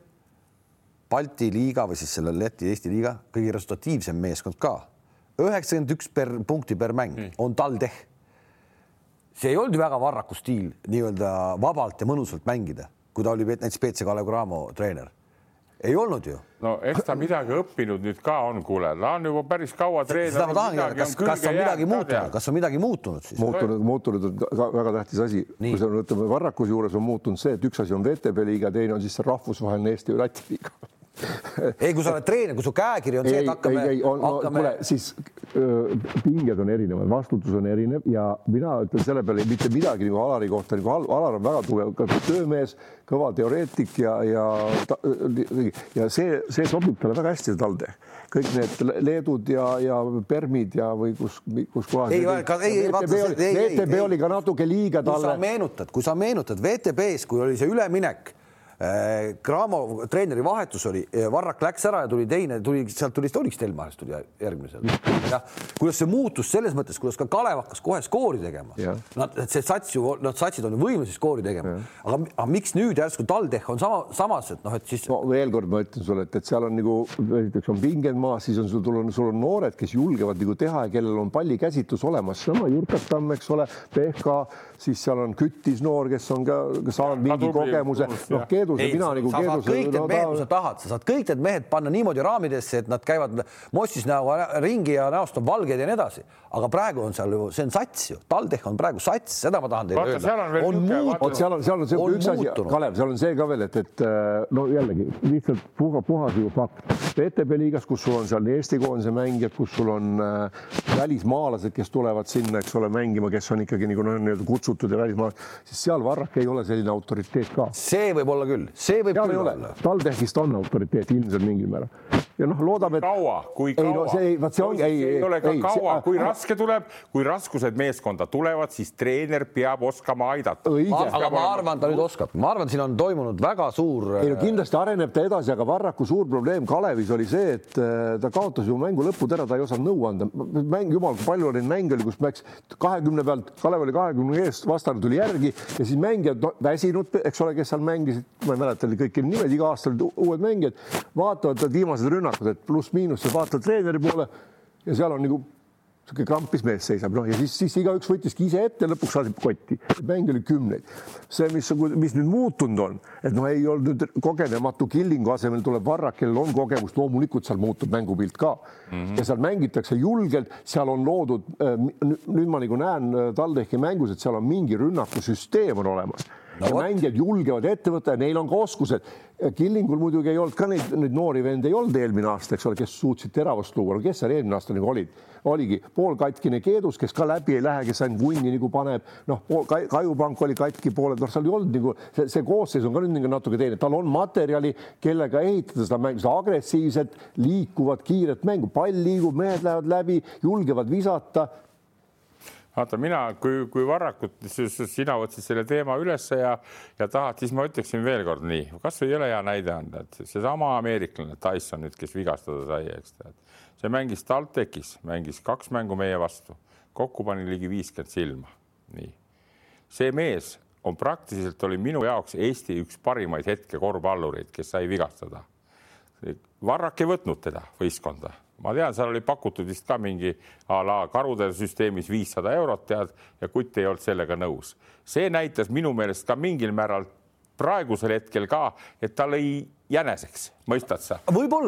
Balti liiga või siis selle Läti-Eesti liiga kõige resultatiivsem meeskond ka. üheksakümmend üks per punkti per mäng mm. on TalTech see ei olnud ju väga Varraku stiil nii-öelda vabalt ja mõnusalt mängida, kui ta oli näiteks BC Kalev Cramo treener. ei olnud ju. no eks ta midagi õppinud nüüd ka on, kuule, ta on juba päris kaua treener. seda ma tahangi, kas, kas on midagi muutunud, kas on midagi muutunud siis? muutunud, muutunud on ka väga tähtis asi. kui sa ütleme, Varraku juures on muutunud see, et üks asi on VTB liiga, teine on siis rahvusvaheline Eesti või Läti liiga ei, kui sa oled treener, kui su käekiri on ei, see, et hakkame. ei, ei, on, hakkame... kuule, siis öö, pinged on erinevad, vastutus on erinev ja mina ütlen selle peale mitte midagi nagu Alari kohta, nagu Alar on väga tugev töömees, kõva teoreetik ja, ja, ja see, see sobib talle väga hästi, see talde kõik need Leedud ja, ja Permid ja või kus, kus kohas. ei, ei, ei, vaata, VTB oli ka natuke liiga talle. kui sa meenutad, kui sa meenutad VTB-s, kui oli see üleminek Cramo treeneri vahetus oli, Varrak läks ära ja tuli teine, tuli sealt tuli Stolik Stelmarist tuli järgmine sealt. jah, kuidas see muutus selles mõttes, kuidas ka Kalev hakkas kohe skoori tegema. Nad, see sats ju, nad satsid on ju võimelised skoori tegema, aga, aga miks nüüd järsku TalTech on sama, samas, et noh, et siis no,. veel kord ma ütlen sulle, et, et seal on nagu esiteks on pinged maas, siis on sul, on, sul on noored, kes julgevad nagu teha ja kellel on pallikäsitlus olemas, sama Jurkas Tamm, eks ole, PHK, siis seal on Küttis noor, kes on ka saanud mingi kogemuse, noh Keeduse, mina nagu Keeduse. kõik need mehed, kui sa tahad, sa saad kõik need mehed panna niimoodi raamidesse, et nad käivad mossis näoga ringi ja näost on valged ja nii edasi. aga praegu on seal ju, see on sats ju, TalTech on praegu sats, seda ma tahan teile öelda. on muutunud, seal on, seal on see üks asi, Kalev, seal on see ka veel, et, et no jällegi lihtsalt puha, puhas ju fakt. VTB liigas, kus sul on seal Eesti koondise mängijad, kus sul on äh, välismaalased, kes tulevad sinna, eks ole, mängima, kes on ikkagi nagu noh, nii-öelda kutsutud ja välismaalased, siis seal Varrak ei ole selline autoriteet ka. see võib olla küll, see võib Seal küll olla. TalTechist on autoriteet ilmselt mingil määral ja noh, loodame, et. kaua, kui kaua? ei no see, vaat see ongi. ei, ei ole ka ei, kaua, kui see, raske tuleb, kui raskused meeskonda tulevad, siis treener peab oskama aidata. aga ma arvan, ta nüüd oskab, ma arvan, siin on toimunud väga suur. ei no kindlasti areneb ta edasi, aga Varraku suur probleem Kalevis oli see, et äh, ta kaotas ju mängu lõpud ära, ta ei osanud nõu anda. mäng, jumal, kui palju neid mänge oli, kus läks kahekümne pealt, Kalev oli kahekümne eest, vastane tuli järgi ja siis mängijad no, väsinud, eks ole, kes seal mängisid, ma ei mäleta kõiki nimesid, iga aasta olid uued mängijad, vaatavad viimased rünnakud et pluss-miinus, sa vaatad treeneri poole ja seal on nagu niisugune krampis mees seisab, noh ja siis, siis igaüks võttiski ise ette, lõpuks saadi kotti. mäng oli kümneid. see, mis, mis nüüd muutunud on, et noh, ei olnud nüüd kogenematu Killingu asemel tuleb Varrak, kellel on kogemust, loomulikult seal muutub mängupilt ka mm. -hmm. ja seal mängitakse julgelt, seal on loodud, äh, nüüd ma nagu näen äh, TalTechi mängus, et seal on mingi rünnakusüsteem on olemas no, ja mängijad julgevad ette võtta ja neil on ka oskused. Killingul muidugi ei olnud ka neid, neid noori vende ei olnud eelmine aasta, eks ole, kes suutsid teravust luua, kes seal eelmine aasta nagu olid, oligi poolkatkine Keedus, kes ka läbi ei lähe, kes ainult vunni nagu paneb, noh, Kajupank oli katki pooled, noh, seal ei olnud nagu see, see koosseis on ka nüüd nagu natuke teine, tal on materjali, kellega ehitada seda mängu, seda agressiivset, liikuvat, kiiret mängu, pall liigub, mehed lähevad läbi, julgevad visata vaata mina, kui, kui Varrakut, sina võtsid selle teema ülesse ja, ja tahad, siis ma ütleksin veel kord nii, kasvõi jõle hea näide anda, et seesama ameeriklane Tyson nüüd, kes vigastada sai, eks tead, see mängis TalTechis, mängis kaks mängu meie vastu, kokku pani ligi viiskümmend silma, nii. see mees on praktiliselt oli minu jaoks Eesti üks parimaid hetke korvpallureid, kes sai vigastada. Varrak ei võtnud teda võistkonda ma tean, seal oli pakutud vist ka mingi a la karude süsteemis viissada eurot tead ja kutt ei olnud sellega nõus. see näitas minu meelest ka mingil määral praegusel hetkel ka, et ta lõi jäneseks, mõistad sa?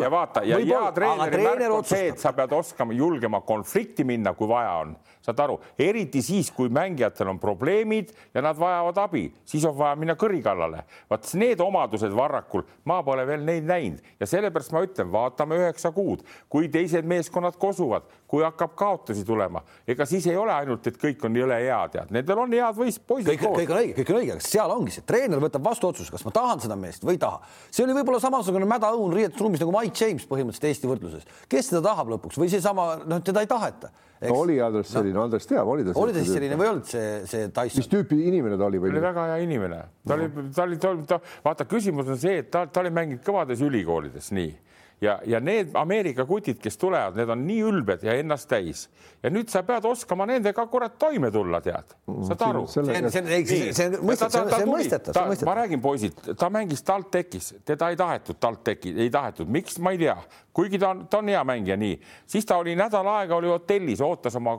ja vaata ja hea treeneri märk on see, et sa pead oskama, julgema konflikti minna, kui vaja on. Saad aru, eriti siis, kui mängijatel on probleemid ja nad vajavad abi, siis on vaja minna kõri kallale. vaat need omadused Varrakul, ma pole veel neid näinud. Ja sellepärast ma ütlen, vaatame üheksa kuud, kui teised meeskonnad kosuvad, kui hakkab kaotusi tulema, ega siis ei ole ainult, et kõik on jõle hea, tead, nendel on head võis poisid. kõik, kõik on õige, kõik on õige, aga seal ongi see, treener võtab vastu otsuse, kas ma tahan seda meest või ei taha. see oli võib-olla samasugune mädaõun riietusruumis nagu Mike James põhimõtteliselt Eesti võrdluses, kes seda tahab lõpuks või seesama, noh, teda ei taheta no oli Andres selline no., Andres teab, oli ta oli ta siis selline või ei olnud see, see Tyson? mis tüüpi inimene ta oli või? ta oli väga hea inimene, ta oli, ta oli, ta, ta, vaata, küsimus on see, et ta, ta oli mänginud kõvades ülikoolides, nii ja, ja need Ameerika kutid, kes tulevad, need on nii ülbed ja ennast täis. Ja nüüd sa pead oskama nendega kurat toime tulla, tead, saad aru? see on, see on, see on mõistetav, see on mõistetav. ma räägin, poisid, ta mängis TalTechis, teda ei tahetud TalTechi, ei tahetud, miks, ma ei tea, kuigi ta on, ta on hea mängija, nii, siis ta oli nädal aega oli hotellis, ootas oma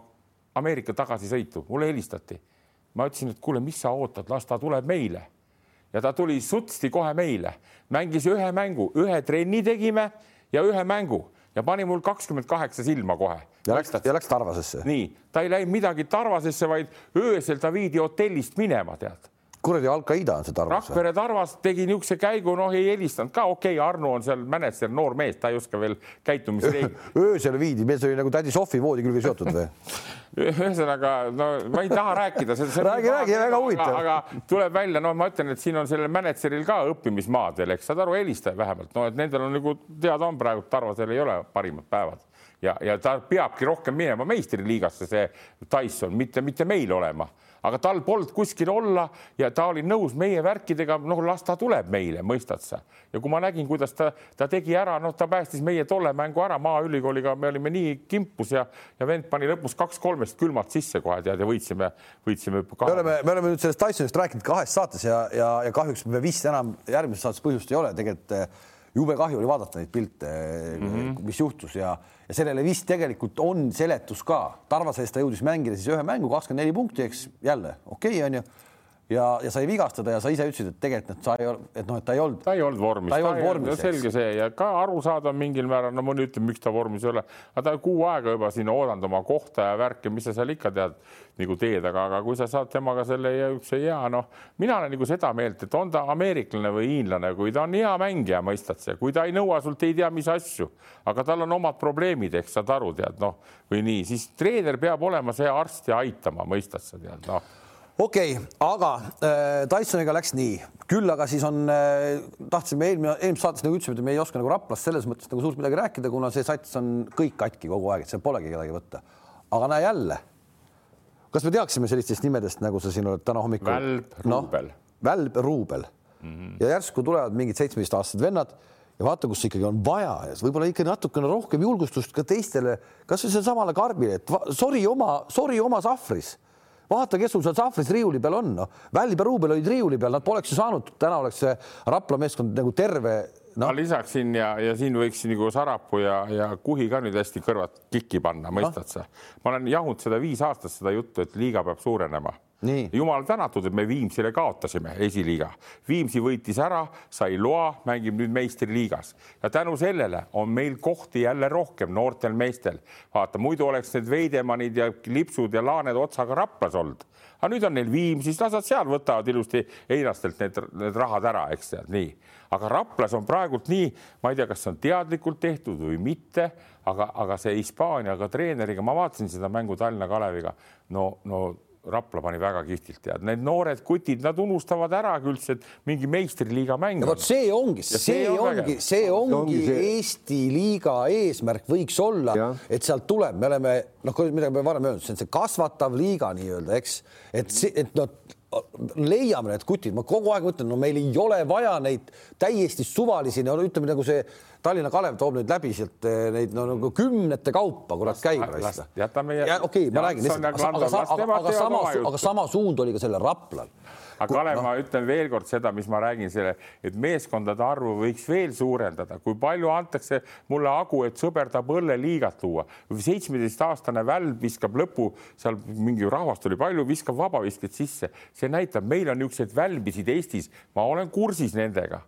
Ameerika tagasisõitu, mulle helistati. ma ütlesin, et kuule, mis sa ootad, las ta tuleb meile ja ta tuli sutsti kohe meile, mängis ühe mängu, ühe trenni tegime ja ühe mängu ja pani mul kakskümmend kaheksa silma kohe. ja läks, ja läks Tarvasesse. nii, ta ei läinud midagi Tarvasesse, vaid öösel ta viidi hotellist minema, tead kuradi Al-Qaeda on see Tarvas? Rakvere Tarvas tegi niisuguse käigu, noh, ei helistanud ka, okei okay,, Arno on seal mänedžer, noor mees, ta ei oska veel käitumisreegleid. öösel viidi, mees oli nagu tädi Sohvi voodi külge seotud või? ühesõnaga, no ma ei taha rääkida. räägi, räägi, väga huvitav. aga tuleb välja, no ma ütlen, et siin on sellel mänedžeril ka õppimismaad veel, eks saad aru, helistaja vähemalt, no et nendel on nagu teada on praegu, Tarvasel ei ole parimad päevad ja, ja ta peabki rohkem minema meistriliigasse, see Tyson, mitte, mitte meil olema aga tal polnud kuskil olla ja ta oli nõus meie värkidega, noh, las ta tuleb meile, mõistad sa. ja kui ma nägin, kuidas ta, ta tegi ära, noh, ta päästis meie tolle mängu ära Maaülikooliga, me olime nii kimpus ja, ja vend pani lõpus kaks-kolmest külmalt sisse kohe tead ja võitsime, võitsime. me oleme, me oleme nüüd sellest Tysonist rääkinud kahes saates ja, ja, ja kahjuks me vist enam järgmises saates põhjust ei ole, tegelikult eh, jube kahju oli vaadata neid pilte mm, -hmm. mis juhtus ja ja sellele vist tegelikult on seletus ka. Tarvase eest ta jõudis mängida siis ühe mängu, kakskümmend neli punkti, eks jälle okei okay,, onju ja, ja sai vigastada ja sa ise ütlesid, et tegelikult, et sa ei olnud, et noh, et ta ei olnud. ta ei olnud vormis, ta ei olnud vormis, selge see. Ja ka arusaadav mingil määral, no mõni ütleb, miks ta vormis ei ole, aga ta kuu aega juba siin oodanud oma kohta ja värki, mis sa seal ikka tead nagu teed, aga, aga kui sa saad temaga selle niisuguse hea, noh, mina olen nagu seda meelt, et on ta ameeriklane või hiinlane, kui ta on hea mängija, mõistad sa, kui ta ei nõua sult ei tea mis asju, aga tal on omad probleemid, ehk saad aru, tead noh, või nii, siis treener peab olema see arst ja aitama, mõistad sa tead noh okei okay,, aga äh, Dysoniga läks nii, küll aga siis on äh,, tahtsime eelmine, eelmises saates nagu ütlesime, et me ei oska nagu Raplast selles mõttes nagu suurt midagi rääkida, kuna see sats on kõik katki kogu aeg, et seal polegi kedagi võtta. aga näe jälle, kas me teaksime sellistest nimedest, nagu sa siin oled täna hommikul? Välb, Ruubel no,. Välb, Ruubel mm -hmm. ja järsku tulevad mingid seitsmeteistaastased vennad ja vaata, kus ikkagi on vaja ja võib-olla ikka natukene rohkem julgustust ka teistele, kasvõi sellele Karbile, et sori oma, sori oma sahvris vaata, kes sul seal sahvris riiuli peal on, noh. Välb ja Ruubel olid riiuli peal, nad poleks ju saanud, täna oleks see Rapla meeskond nagu terve no.. ma lisaksin ja, ja siin võiks nagu Sarapuu ja, ja Kuhi ka nüüd hästi kõrvad kikki panna, mõistad no. sa? ma olen jahunud seda viis aastat seda juttu, et liiga peab suurenema jumal tänatud, et me Viimsile kaotasime esiliiga. Viimsi võitis ära, sai loa, mängib nüüd meistriliigas ja tänu sellele on meil kohti jälle rohkem noortel meestel. vaata, muidu oleks need Veidemannid ja Lipsud ja Laaned otsaga Raplas olnud, aga nüüd on neil Viimsis, las nad seal võtavad ilusti einastelt need, need rahad ära, eks tead nii. aga Raplas on praegult nii, ma ei tea, kas see on teadlikult tehtud või mitte, aga, aga see Hispaaniaga treeneriga, ma vaatasin seda mängu Tallinna Kaleviga, no, no Rapla pani väga kihvtilt tead, need noored kutid, nad unustavad ära üldse, et mingi meistriliiga mäng. vot see ongi, see, see ongi, see ongi see... Eesti liiga eesmärk võiks olla, et sealt tuleb, me oleme noh, mida me varem öelnud, see on see kasvatav liiga nii-öelda, eks, et see, et noh leiame need kutid, ma kogu aeg mõtlen, no meil ei ole vaja neid täiesti suvalisi, no ütleme nagu see Tallinna Kalev toob neid läbi sealt eh, neid no nagu kümnete kaupa, kurat käib. jätame. okei, ma räägin lihtsalt, aga, aga, aga sama, aga sama suund oli ka sellel Raplal aga Kalev no., ma ütlen veel kord seda, mis ma räägin selle, et meeskondade arvu võiks veel suurendada, kui palju antakse mulle hagu, et sõber tahab õlleliigat luua. seitsmeteistaastane välb viskab lõpu, seal mingi rahvast oli palju, viskab vabavisked sisse, see näitab, meil on niisuguseid välbisid Eestis, ma olen kursis nendega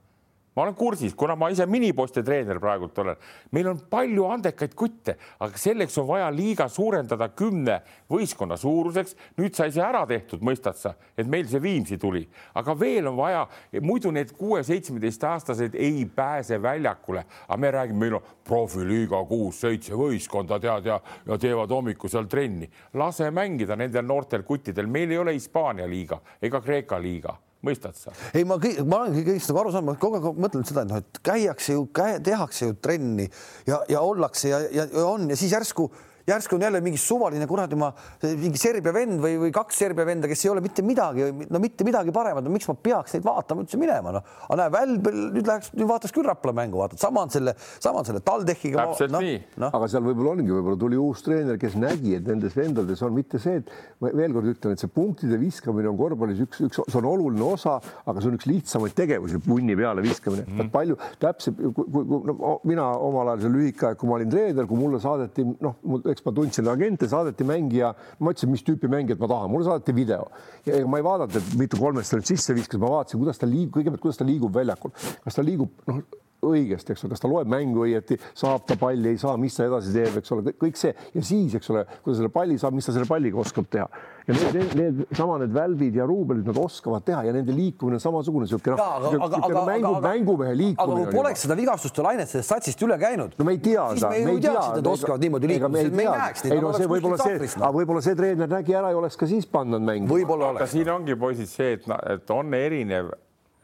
ma olen kursis, kuna ma ise minipoiste treener praegult olen, meil on palju andekaid kutte, aga selleks on vaja liiga suurendada kümne võistkonna suuruseks. nüüd sai see ära tehtud, mõistad sa, et meil see Viimsi tuli, aga veel on vaja, muidu need kuue-seitsmeteistaastased ei pääse väljakule, aga me räägime, meil on profiliiga kuus-seitse võistkonda tead ja, ja teevad hommikul seal trenni. lase mängida nendel noortel kuttidel, meil ei ole Hispaania liiga ega Kreeka liiga mõistad sa? ei, ma, ma olen kõigest nagu aru saanud, ma kogu aeg mõtlen seda, et noh, et käiakse ju, tehakse ju trenni ja, ja ollakse ja, ja, ja on ja siis järsku järsku on jälle mingi suvaline kuradi ma mingi Serbia vend või, või kaks Serbia venda, kes ei ole mitte midagi, no mitte midagi paremat, no miks ma peaks neid vaatama üldse minema, noh. aga näe, Välb nüüd läheks, nüüd vaataks küll Rapla mängu, vaatad, sama on selle, sama on selle TalTechiga. täpselt no, nii no.. aga seal võib-olla ongi, võib-olla tuli uus treener, kes nägi, et nendes vendades on mitte see, et ma veel kord ütlen, et see punktide viskamine on korvpallis üks, üks, see on oluline osa, aga see on üks lihtsamaid tegevusi, punni peale viskamine mm. -hmm. palju täpselt, no, mina omal ajal see lühike aeg, kui ma olin treener, kui mulle saadeti, noh, eks ma tundsin agente, saadeti mängija, ma ütlesin, mis tüüpi mängijat ma tahan, mulle saadeti video. Ja ega ma ei vaadanud, et mitu kolmest ta nüüd sisse viskas, ma vaatasin, kuidas ta liigub, kõigepealt, kuidas ta liigub väljakul, kas ta liigub noh õigesti, eks ole, kas ta loeb mängu õieti, saab ta palli, ei saa, mis ta edasi teeb, eks ole, kõik see ja siis, eks ole, kui ta selle palli saab, mis ta selle palliga oskab teha. ja need, need, need sama need Välbid ja Ruubelid, nad oskavad teha ja nende liikumine on samasugune niisugune noh, mängu, mängumehe liikumine. aga kui poleks seda vigastuste lainet sellest satsist üle käinud. no me ei tea seda. me ei tea, et nad oskavad niimoodi liikuda, me ei näeks neid. ei no see võib-olla see, aga võib-olla see treener nägi ära ja oleks ka siis pannud mängu. võib-olla oleks. siin ongi poisid see, et, et on erinev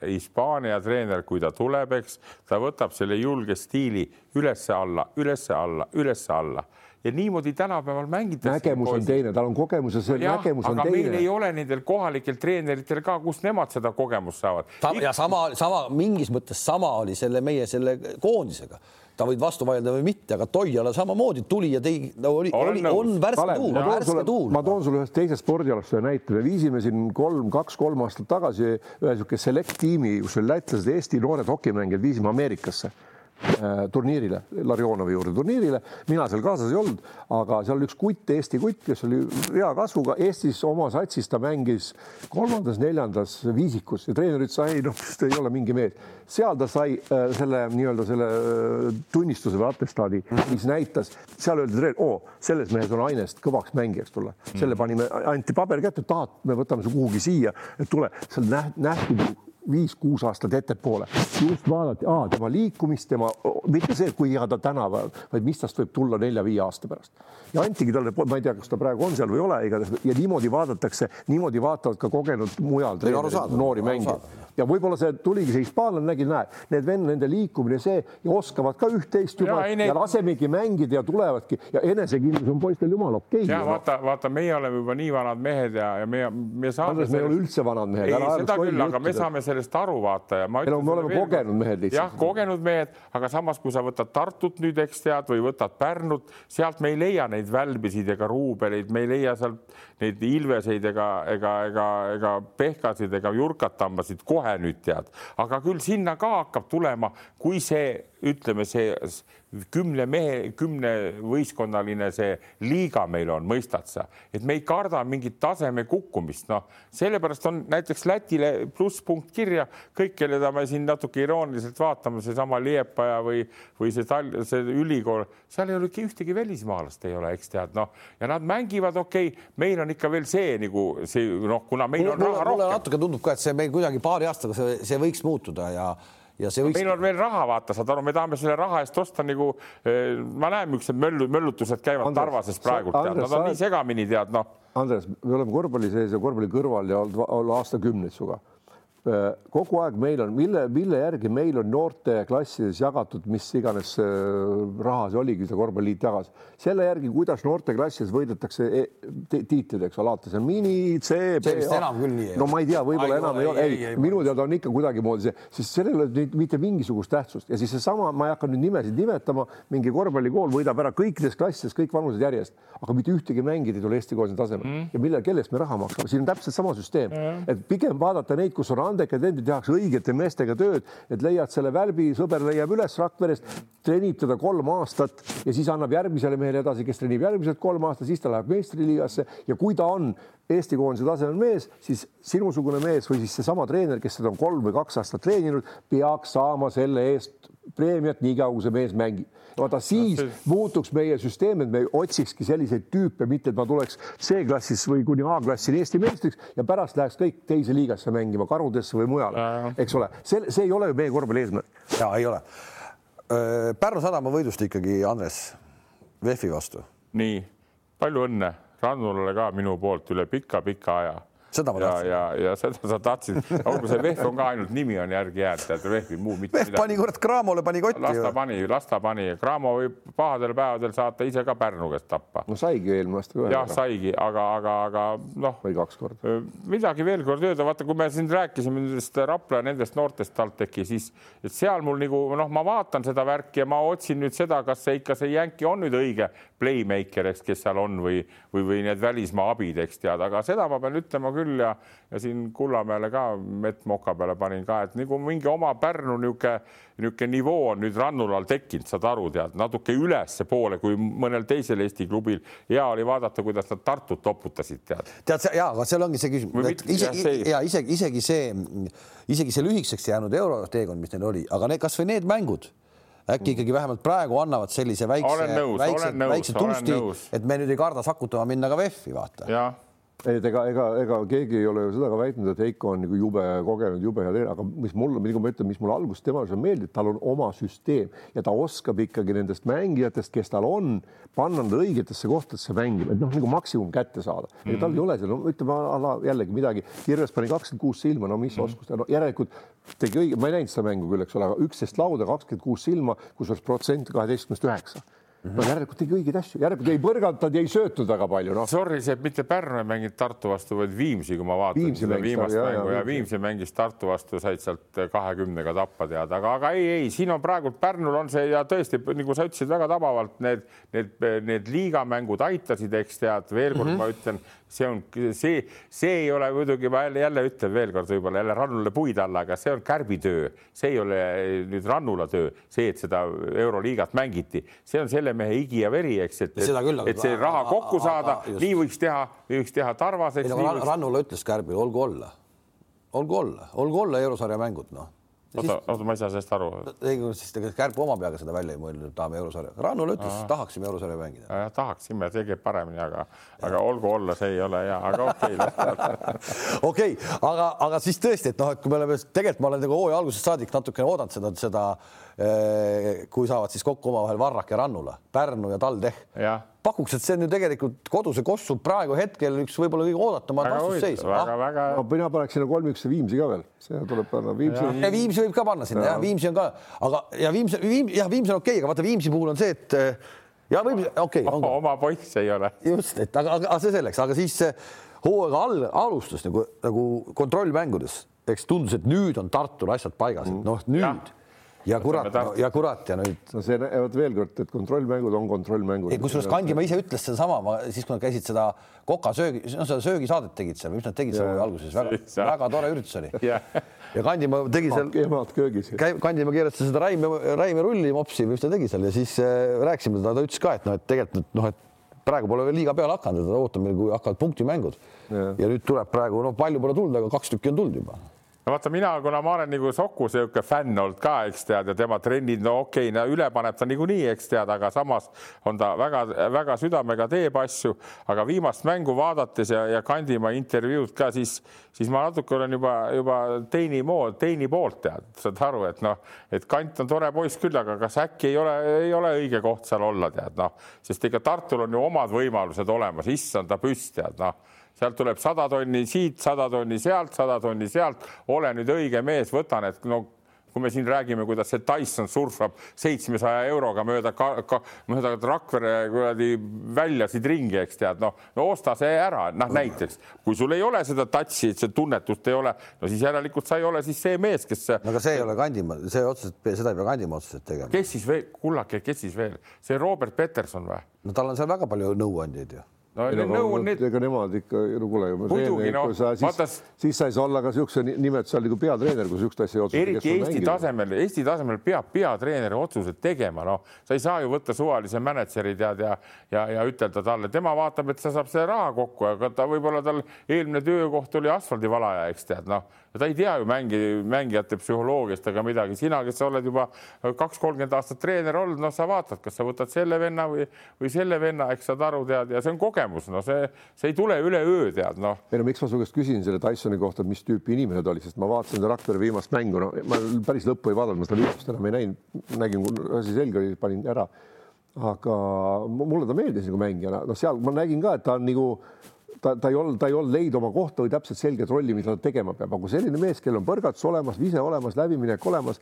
Hispaania treener, kui ta tuleb, eks ta võtab selle julge stiili üles-alla, üles-alla, üles-alla ja niimoodi tänapäeval mängitakse. nägemus on teine, tal on kogemus ja see ja, nägemus on aga teine. meil ei ole nendel kohalikel treeneritel ka, kust nemad seda kogemust saavad. ja sama, sama mingis mõttes sama oli selle meie selle koondisega ta võib vastu vaielda või mitte, aga Toiala samamoodi tuli ja tegi no,, oli, oli, on värske tuul, värske tuul. ma toon sulle ühest teisest spordialast ühe näite, me viisime siin kolm, kaks-kolm aastat tagasi ühe niisugune select tiimi, kus oli lätlased, Eesti noored hokimängijad, viisime Ameerikasse turniirile, Larionovi juurde turniirile, mina seal kaasas ei olnud, aga seal oli üks kutt, Eesti kutt, kes oli hea kasvuga, Eestis oma satsis ta mängis kolmandas-neljandas viisikus ja treener ütles, ei noh, ei ole mingi mees. seal ta sai äh, selle nii-öelda selle äh, tunnistuse või atestaadi, mis näitas, seal öeldi treener, oo, selles mehes on ainest kõvaks mängijaks tulla, selle panime, anti paber kätte, tahad, me võtame su kuhugi siia, et tule, seal nähti viis-kuus aastat ettepoole. just vaadati, tema liikumist, tema, mitte see, kui hea ta tänapäeval, vaid mis tast võib tulla nelja-viie aasta pärast. ja antigi talle, ma ei tea, kas ta praegu on seal või ei ole, igatahes ja niimoodi vaadatakse, niimoodi vaatavad ka kogenud mujal noori mängijaid ja võib-olla see tuligi see hispaanlane nägi, näe, need vend, nende liikumine, see ja oskavad ka üht-teist juba ja, need... ja lasemegi mängida ja tulevadki ja enesekindlus on poistel jumala okei okay,. ja vaata, vaata, meie oleme juba nii vanad mehed ja, ja me, me saame. Me ei ole üldse vanad mehed. ei, seda küll, aga me saame sellest aru vaata ja ma. ei no me oleme kogenud mehed lihtsalt. jah, kogenud mehed, aga samas, kui sa võtad Tartut nüüd, eks tead, või võtad Pärnut, sealt me ei leia neid välbisid ega ruubeleid, me ei leia sealt neid ilveseid ega, ega, ega, ega pehkasid ega jurkatambasid kohe nüüd tead, aga küll sinna ka hakkab tulema, kui see ütleme, see kümne mehe, kümnevõistkonnaline see liiga meil on, mõistad sa, et me ei karda mingit taseme kukkumist, noh, sellepärast on näiteks Lätile plusspunkt kirja, kõik, keda me siin natuke irooniliselt vaatame, seesama Liepaja või, või see Tall-, see ülikool, seal ei ole ühtegi välismaalast ei ole, eks tead, noh, ja nad mängivad okei okay,, meil on ikka veel see nagu see noh, kuna meil on raha rohkem. mulle natuke tundub ka, et see meil kuidagi paari aastaga see, see võiks muutuda ja ja see võiks. meil on veel raha, vaata, saad aru, me tahame selle raha eest osta nagu, eh, ma näen, millised möllu, möllutused käivad Andres, Tarvases praegu, tead, nad on nii segamini, tead, noh. Andres, me oleme korvpalli sees ja korvpalli kõrval ja olnud aastakümneid sinuga kogu aeg meil on, mille, mille järgi meil on noorteklassides jagatud, mis iganes äh, raha see oligi, see korvpalliliit jagas, selle järgi, kuidas noorteklassides võidetakse e tiitlid, eks ole, alates on mini, C, B. enam küll nii ei ole. no ma ei tea, võib-olla enam ei ole, ei, ei, minu teada on ikka kuidagimoodi see, sest sellel ei ole mitte mingisugust tähtsust ja siis seesama, ma ei hakka nüüd nimesid nimetama, mingi korvpallikool võidab ära kõikides klassides kõik vanused järjest, aga mitte ühtegi mängijat ei tule Eesti koondise tasemel mm. ja mille, kelle eest me raha maksame, siin on täpselt sama süsteem mm., et pigem vaadata neid, kus on andekad endid, tehakse õigete meestega tööd, et leiad selle välbi, sõber leiab üles Rakverest, treenib teda kolm aastat ja siis annab järgmisele mehele edasi, kes treenib järgmised kolm aastat, siis ta läheb meistriliigasse. Ja kui ta on Eesti koondise tasemel mees, siis sinusugune mees või siis seesama treener, kes seda on kolm või kaks aastat treeninud, peaks saama selle eest preemiat niikaua, kui see mees mängib. vaata siis no, see... muutuks meie süsteem, et me otsikski selliseid tüüpe, mitte et ma tuleks C-klassis või kuni A-klassi Eesti meistriks ja pärast läheks kõik teise liigasse mängima, Karudesse või mujale, eks ole, see, see ei ole ju meie korvpalli eesmärk. ja ei ole. Pärnu sadama võidust ikkagi, Andres, VEF-i vastu. nii, palju õnne Rannulale ka minu poolt üle pika-pika aja seda ma tahtsin. ja, ja, ja seda sa tahtsid, olgu see VEF on ka ainult nimi on järgi jäänud, tead VEF-i muu mitte midagi. pani kurat Cramole pani kotti. las ta pani, las ta pani, Cramo võib pahadel päevadel saata ise ka Pärnu käest tappa. no saigi eelmine aasta ka. jah, saigi, aga, aga, aga noh. või kaks korda. midagi veel kord öelda, vaata, kui me siin rääkisime nendest Rapla nendest noortest TalTechi, siis et seal mul nagu noh, ma vaatan seda värki ja ma otsin nüüd seda, kas see ikka see jänki on nüüd õige playmaker, eks, kes seal on või, või, või need välismaa abid, eks tead, aga seda ma pean ütlema küll ja, ja siin Kullamäele ka mett moka peale panin ka, et nagu mingi oma Pärnu niisugune, niisugune nivoo on nüüd Rannulal tekkinud, saad aru, tead natuke ülespoole kui mõnel teisel Eesti klubil. hea oli vaadata, kuidas nad Tartut toputasid, tead. tead ja, aga seal ongi see küsimus, isegi ja isegi, isegi see, isegi see lühikeseks jäänud euroteekond, mis neil oli, aga need kasvõi need mängud äkki ikkagi vähemalt praegu annavad sellise väikse, väikse, väikse tusti, et me nüüd ei karda sakutama minna ka VEF-i, vaata. Ei, et ega, ega, ega keegi ei ole ju seda ka väitnud, et Heiko on nagu jube kogenud, jube hea treener, aga mis mulle, nagu ma ütlen, mis mulle alguses tema juures meeldib, tal on oma süsteem ja ta oskab ikkagi nendest mängijatest, kes tal on, panna nad õigetesse kohtadesse mängima, et noh, nagu maksimum kätte saada mm. -hmm. tal ei ole seal, no ütleme ala jällegi midagi, Kirves pani kakskümmend kuus silma, no mis mm -hmm. oskus ta, no järelikult tegi õige, ma ei näinud seda mängu küll, eks ole, aga üksteist lauda, kakskümmend kuus silma, kusjuures protsent kaheteistkümnest üheksa no järelikult tegi õigeid asju, järelikult ei põrgatanud ja ei söötnud väga palju no.. Sorry, see mitte Pärnu ei mänginud Tartu vastu, vaid Viimsi, kui ma vaatan Viimsi seda viimast mängu. ja, ja Viimsi. Mängis Tartu vastu, said sealt kahekümnega tappa teada, aga, aga ei, ei, siin on praegu Pärnul on see ja tõesti, nagu sa ütlesid väga tabavalt, need, need, need liigamängud aitasid, eks tead, veel kord mm -hmm. ma ütlen, see on see, see ei ole muidugi, ma jälle, jälle ütlen veelkord võib-olla jälle Rannule puid alla, aga see on kärbitöö, see ei ole nüüd Rannula töö, see, et seda Euroliigat mängiti, see on selle mehe higi ja veri, eks, et, et, see raha kokku saada, nii võiks teha, võiks teha Tarvas. Võiks... Rannula ütles Kärbil, olgu olla, olgu olla, olgu olla eurosarja mängud, noh oota, oota, ma ei saa sellest aru. ei, siis tegelikult Kärp oma peaga seda välja ei mõelnud, et tahame eurosarja. Rannul ütles, tahaksime eurosarja mängida. tahaksime, tegi paremini, aga, aga olgu olla, see ei ole hea, aga okei okay, okei, aga, aga siis tõesti, et noh, et kui me oleme tegelikult ma olen nagu hooaja algusest saadik natukene oodanud seda, seda eh, kui saavad siis kokku omavahel Varrak ja Rannula, Pärnu ja TalTech ja pakuks, et see on ju tegelikult koduse Kossu praegu hetkel üks võib-olla kõige oodatumat vastusseis. väga, väga. no mina paneks sinna kolm-üks Viimsi ka veel, see tuleb panna. Viimsi, ja Viimsi võib ka panna sinna ja Viimsi on ka, aga ja Viimsi, Viim, jah, Viimsi on okei okay,, aga vaata Viimsi puhul on see, et ja võib, okei okay,. oma poiss ei ole. just, et aga, aga see selleks, aga siis hooaega all alustas nagu, nagu kontrollmängudes, eks tundus, et nüüd on Tartul asjad paigas, et noh, nüüd ja ja kurat, no, ja kurat ja nüüd. no see, vot veel kord, et kontrollmängud on kontrollmängud. kusjuures Kandimaa ise ütles sedasama, siis kui nad käisid seda kokasöögi, no seda söögisaadet tegid seal, mis nad tegid seal alguses, väga, väga tore üritus oli ja Kandimaa tegi seal. emad köögis. Kandimaa keeras seda Raime, Raime rulli mopsi või mis ta tegi seal ja siis äh, rääkisime teda, ta ütles ka, et noh, et tegelikult noh, et praegu pole veel liiga peale hakanud, et ootame, kui hakkavad punktimängud ja. ja nüüd tuleb praegu, noh, palju pole tulnud, aga kaks tükki on tulnud juba no vaata, mina, kuna ma olen nagu Soku sihuke fänn olnud ka, eks tead, ja tema trennid, no okei okay,, no üle paneb ta niikuinii, eks tead, aga samas on ta väga-väga südamega teeb asju, aga viimast mängu vaadates ja, ja Kandimaa intervjuud ka, siis, siis ma natuke olen juba, juba teini mood, teini poolt tead, saad aru, et noh, et Kant on tore poiss küll, aga kas äkki ei ole, ei ole õige koht seal olla, tead noh, sest ega Tartul on ju omad võimalused olemas, issand ta püss, tead noh sealt tuleb sada tonni siit, sada tonni sealt, sada tonni sealt, ole nüüd õige mees, võta need, no kui me siin räägime, kuidas see Tyson surfab seitsmesaja euroga mööda, mööda Rakvere kuradi väljasid ringi, eks tead, noh, no osta see ära, noh näiteks kui sul ei ole seda touch'i, see tunnetust ei ole, no siis järelikult sa ei ole siis see mees, kes. no aga see ei ole Kandimaa, see otseselt, seda ei pea Kandimaa otseselt tegema. kes siis veel, kullake, kes siis veel, see Robert Peterson või? no tal on seal väga palju nõuandjaid ju no need nõu on need. ega nemad ikka, no kuule, muidugi no siis, vaatas... siis sa ei saa olla ka niisuguse nimetuse all nagu peatreener, kui niisugust asja ei otsusta. eriti Eesti tasemel, Eesti tasemel peab peatreeneri otsused tegema, noh, sa ei saa ju võtta suvalise mänedžeri tead ja, ja, ja ütelda talle, tema vaatab, et sa saab selle raha kokku, aga ta võib-olla tal eelmine töökoht oli asfaldivalaja, eks tead, noh ta ei tea ju mängi, mängijate psühholoogiast ega midagi, sina, kes sa oled juba kaks, kolmkümmend aastat treener olnud, noh, sa vaatad, kas sa võtad selle venna või, või selle venna, eks saad aru, tead, ja see on kogemus, no see, see ei tule üleöö, tead, noh. ei no miks ma su käest küsin selle Tysoni kohta, mis tüüpi inimene ta oli, sest ma vaatasin Rakvere viimast mängu, no ma päris lõppu ei vaadanud, ma seda viimast enam ei näinud, nägin, asi selge oli, panin ära. Aga mulle ta meeldis nagu mängijana, noh, seal ma nägin ka, et ta on nagu ta, ta ei olnud, ta ei olnud leidnud oma kohta või täpselt selget rolli, mida ta tegema peab, aga kui selline mees, kellel on põrgatus olemas, vise olemas, läbiminek olemas,